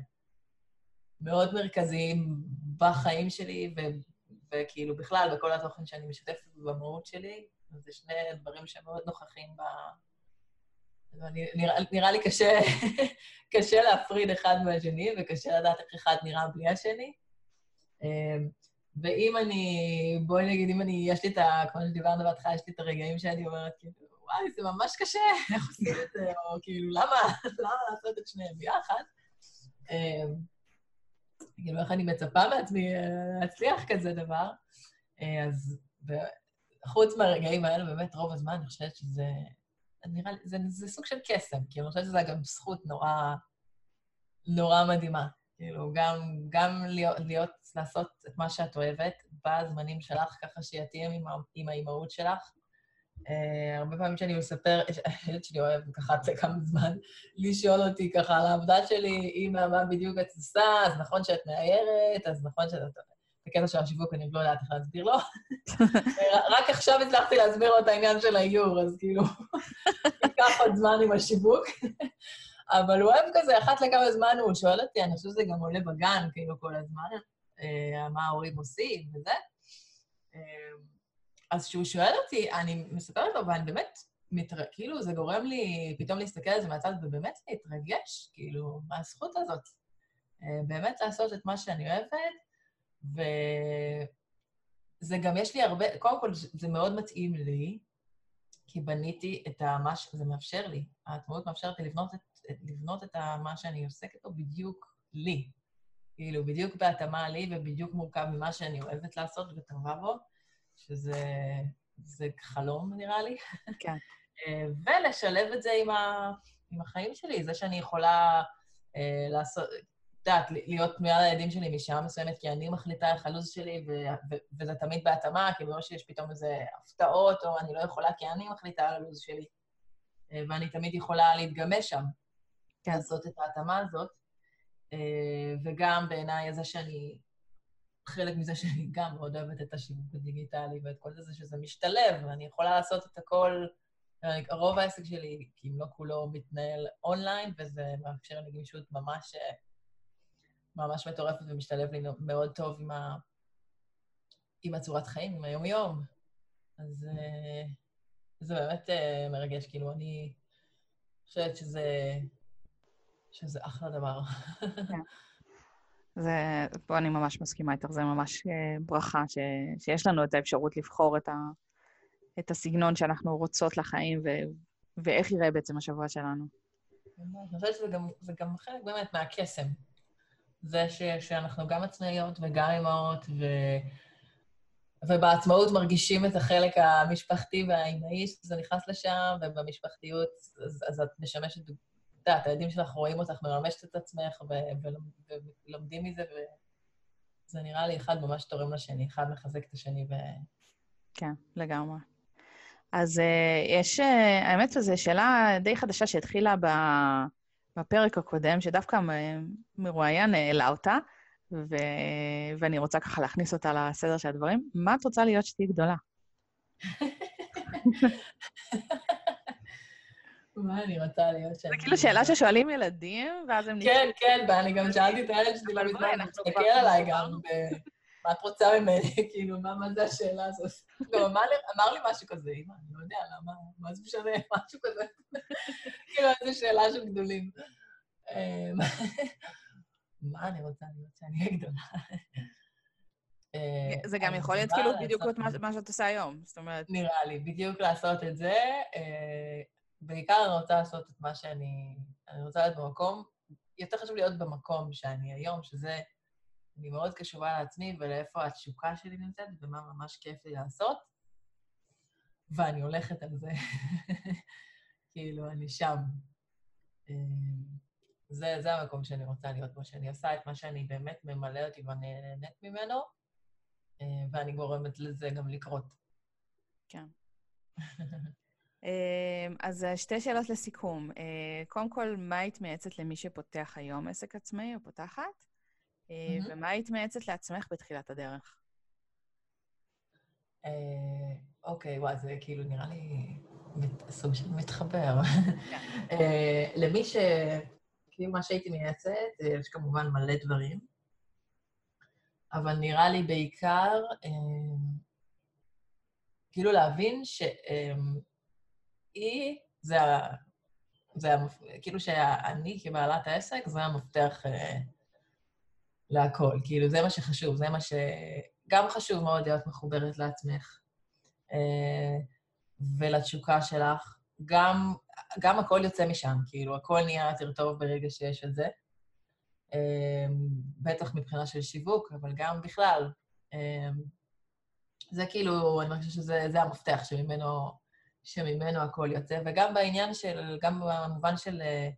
Speaker 2: מאוד מרכזיים בחיים שלי, ו, וכאילו בכלל, בכל התוכן שאני משתפת במהות שלי. זה שני דברים שמאוד נוכחים ב... נראה, נראה לי קשה, קשה להפריד אחד מהשני, וקשה לדעת איך אחד נראה בלי השני. אמ, ואם אני, בואי נגיד, אם אני, יש לי את ה... כמו שדיברנו בהתחלה, יש לי את הרגעים שאני אומרת, כאילו, וואי, זה ממש קשה, איך עושים את זה, או כאילו, למה, למה לעשות את שניהם ביחד? אמ, כאילו, איך אני מצפה מעצמי אה, להצליח כזה דבר? אה, אז חוץ מהרגעים האלה, באמת רוב הזמן אני חושבת שזה... נראה לי, זה, זה סוג של קסם, כי אני חושבת שזו גם זכות נורא, נורא מדהימה. כאילו, גם, גם להיות, להיות, לעשות את מה שאת אוהבת בזמנים שלך, ככה שיתאים עם, עם האימהות שלך. Uh, הרבה פעמים כשאני מספר, הילד שלי אוהב ככה אחת לכמה זמן לשאול אותי ככה על העבודה שלי, אמא, מה בדיוק את עושה, אז נכון שאת מאיירת, אז נכון שאת... הקטע של השיווק, אני לא יודעת איך להסביר לו. רק עכשיו הצלחתי להסביר לו את העניין של האיור, אז כאילו, ייקח עוד זמן עם השיווק. אבל הוא אוהב כזה, אחת לכמה זמן הוא שואל אותי, אני חושבת שזה גם עולה בגן, כאילו, כל הזמן, אה, מה ההורים עושים וזה. אה, אז כשהוא שואל אותי, אני מספרת לו, ואני באמת, מתר... כאילו, זה גורם לי פתאום להסתכל על זה מהצד ובאמת להתרגש, כאילו, מהזכות הזאת. אה, באמת לעשות את מה שאני אוהבת, וזה גם, יש לי הרבה, קודם כל, זה מאוד מתאים לי, כי בניתי את מה שזה מאפשר לי. העצמאות מאפשרת לי לבנות את, לבנות את מה שאני עוסקת בו בדיוק לי. כאילו, בדיוק בהתאמה לי ובדיוק מורכב ממה שאני אוהבת לעשות וטובה בו, שזה חלום, נראה לי.
Speaker 1: כן.
Speaker 2: ולשלב את זה עם, ה, עם החיים שלי, זה שאני יכולה אה, לעשות, יודעת, להיות מיד הילדים שלי משעה מסוימת, כי אני מחליטה איך הלו"ז שלי, ו- ו- וזה תמיד בהתאמה, כאילו לא שיש פתאום איזה הפתעות, או אני לא יכולה כי אני מחליטה על הלו"ז שלי, אה, ואני תמיד יכולה להתגמש שם, כן. לעשות את ההתאמה הזאת. אה, וגם בעיניי זה שאני, חלק מזה שאני גם מאוד אוהבת את השיווק הדיגיטלי ואת כל זה, שזה משתלב, ואני יכולה לעשות את הכל, רוב העסק שלי, כי אם לא כולו, מתנהל אונליין, וזה מאפשר לי גמישות ממש, ממש מטורפת ומשתלב לי מאוד טוב עם, ה, עם הצורת חיים, עם היום-יום. אז אה, זה באמת אה, מרגש, כאילו, אני חושבת שזה... שזה אחלה דבר. כן.
Speaker 1: זה, פה אני ממש מסכימה איתך, זה ממש אה, ברכה ש, שיש לנו את האפשרות לבחור את, ה, את הסגנון שאנחנו רוצות לחיים ו, ואיך יראה בעצם השבוע שלנו.
Speaker 2: אני חושבת שזה גם, גם חלק באמת מהקסם. זה ש, שאנחנו גם עצמאיות וגם אימהות, ו, ובעצמאות מרגישים את החלק המשפחתי והאימהי שזה נכנס לשם, ובמשפחתיות אז, אז את משמשת יודעת, הילדים שלך רואים אותך מממשת את עצמך ולומדים מזה, וזה נראה לי אחד ממש תורם לשני, אחד מחזק את השני ו...
Speaker 1: כן, לגמרי. אז uh, יש, uh, האמת שזו שאלה די חדשה שהתחילה בפרק הקודם, שדווקא מרואיין העלה אותה, ו... ואני רוצה ככה להכניס אותה לסדר של הדברים. מה את רוצה להיות שתהיי גדולה?
Speaker 2: מה אני רוצה להיות
Speaker 1: שם? זה כאילו שאלה ששואלים ילדים, ואז הם...
Speaker 2: כן, כן, ואני גם שאלתי את הילד שלי לא מזמן, הוא מסתכל עליי גם, מה את רוצה ממני? כאילו, מה זה השאלה הזאת? גם אמר לי משהו כזה, אמא, אני לא יודע למה, מה זה משנה, משהו כזה. כאילו, איזו שאלה של גדולים. אמ, מה אני רוצה להיות שאני אהיה גדולה?
Speaker 1: אה, זה גם יכול להיות כאילו בדיוק מה שאת עושה היום, זאת אומרת...
Speaker 2: נראה לי, בדיוק לעשות את זה. אה, בעיקר אני רוצה לעשות את מה שאני... אני רוצה להיות במקום, יותר חשוב להיות במקום שאני היום, שזה... אני מאוד קשובה לעצמי ולאיפה התשוקה שלי נמצאת ומה ממש כיף לי לעשות, ואני הולכת על זה. כאילו, אני שם. אה, זה, זה המקום שאני רוצה להיות בו, שאני עושה את מה שאני באמת ממלא אותי ואני נהנית ממנו, אה, ואני גורמת לזה גם לקרות.
Speaker 1: כן. אמ, אז שתי שאלות לסיכום. אה, קודם כל, מה היית מייעצת למי שפותח היום עסק עצמאי או פותחת? Mm-hmm. ומה היית מייעצת לעצמך בתחילת הדרך?
Speaker 2: אה, אוקיי, וואי, זה כאילו נראה לי סוג של מתחבר. כן. למי ש... כאילו, מה שהייתי מייעצת, יש כמובן מלא דברים, אבל נראה לי בעיקר, כאילו להבין ש... היא, זה, ה, זה ה, כאילו שאני כבעלת העסק, זה המפתח אה, להכל. כאילו, זה מה שחשוב, זה מה ש... גם חשוב מאוד להיות מחוברת לעצמך אה, ולתשוקה שלך. גם, גם הכל יוצא משם, כאילו, הכל נהיה יותר טוב ברגע שיש את זה. אה, בטח מבחינה של שיווק, אבל גם בכלל. אה, זה כאילו, אני חושבת שזה המפתח שממנו שממנו הכל יוצא, וגם בעניין של, גם במובן של אה,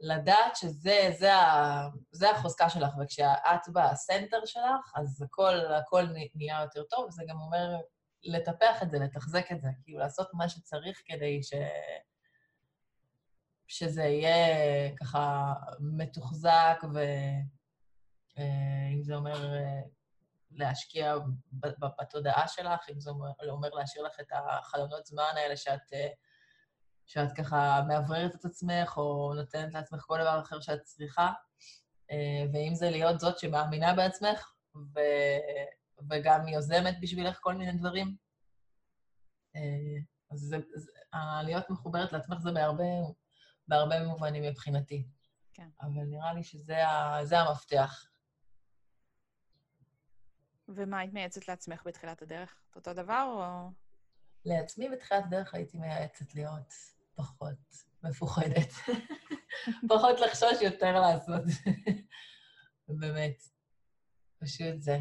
Speaker 2: לדעת שזה זה ה, זה החוזקה שלך, וכשאת בסנטר שלך, אז הכל, הכל נהיה יותר טוב, וזה גם אומר לטפח את זה, לתחזק את זה, כאילו לעשות מה שצריך כדי ש... שזה יהיה ככה מתוחזק, ואם אה, זה אומר אה, להשקיע בתודעה שלך, אם זה אומר, להשאיר לך את החלונות זמן האלה שאת, אה, שאת ככה מאווררת את עצמך, או נותנת לעצמך כל דבר אחר שאת צריכה, אה, ואם זה להיות זאת שמאמינה בעצמך, ו, וגם יוזמת בשבילך כל מיני דברים. אה, אז זה, זה, להיות מחוברת לעצמך זה בהרבה, בהרבה מובנים מבחינתי. כן. אבל נראה לי שזה המפתח.
Speaker 1: ומה היית מייעצת לעצמך בתחילת הדרך? אותו דבר או...
Speaker 2: לעצמי בתחילת הדרך הייתי מייעצת להיות פחות מפוחדת. פחות לחשוש, יותר לעשות. באמת. פשוט זה.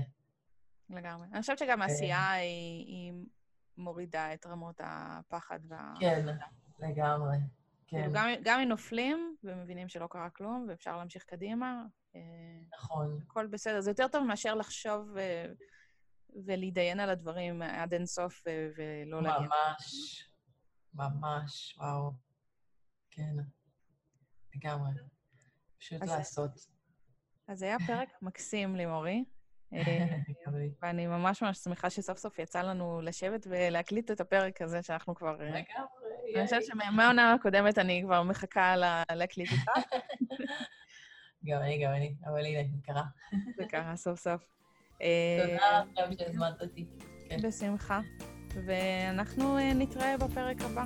Speaker 1: לגמרי. אני חושבת שגם העשייה אה. היא, היא מורידה את רמות הפחד וה...
Speaker 2: כן, לגמרי.
Speaker 1: כן. כאילו, גם, גם אם נופלים ומבינים שלא קרה כלום, ואפשר להמשיך קדימה,
Speaker 2: נכון.
Speaker 1: הכל בסדר. זה יותר טוב מאשר לחשוב ו... ולהתדיין על הדברים עד אינסוף ולא
Speaker 2: להגיע. ממש, ממש, וואו. כן, לגמרי. פשוט אז לעשות.
Speaker 1: אז היה פרק מקסים, לימורי. אה, ואני ממש ממש שמחה שסוף סוף יצא לנו לשבת ולהקליט את הפרק הזה, שאנחנו כבר...
Speaker 2: לגמרי.
Speaker 1: אני חושבת שמהעונה הקודמת אני כבר מחכה להקליט איתך.
Speaker 2: גם אני, גם אני, אבל הנה, זה קרה.
Speaker 1: זה קרה סוף סוף.
Speaker 2: תודה עכשיו שהזמנת אותי.
Speaker 1: כן. בשמחה. ואנחנו אה, נתראה בפרק הבא.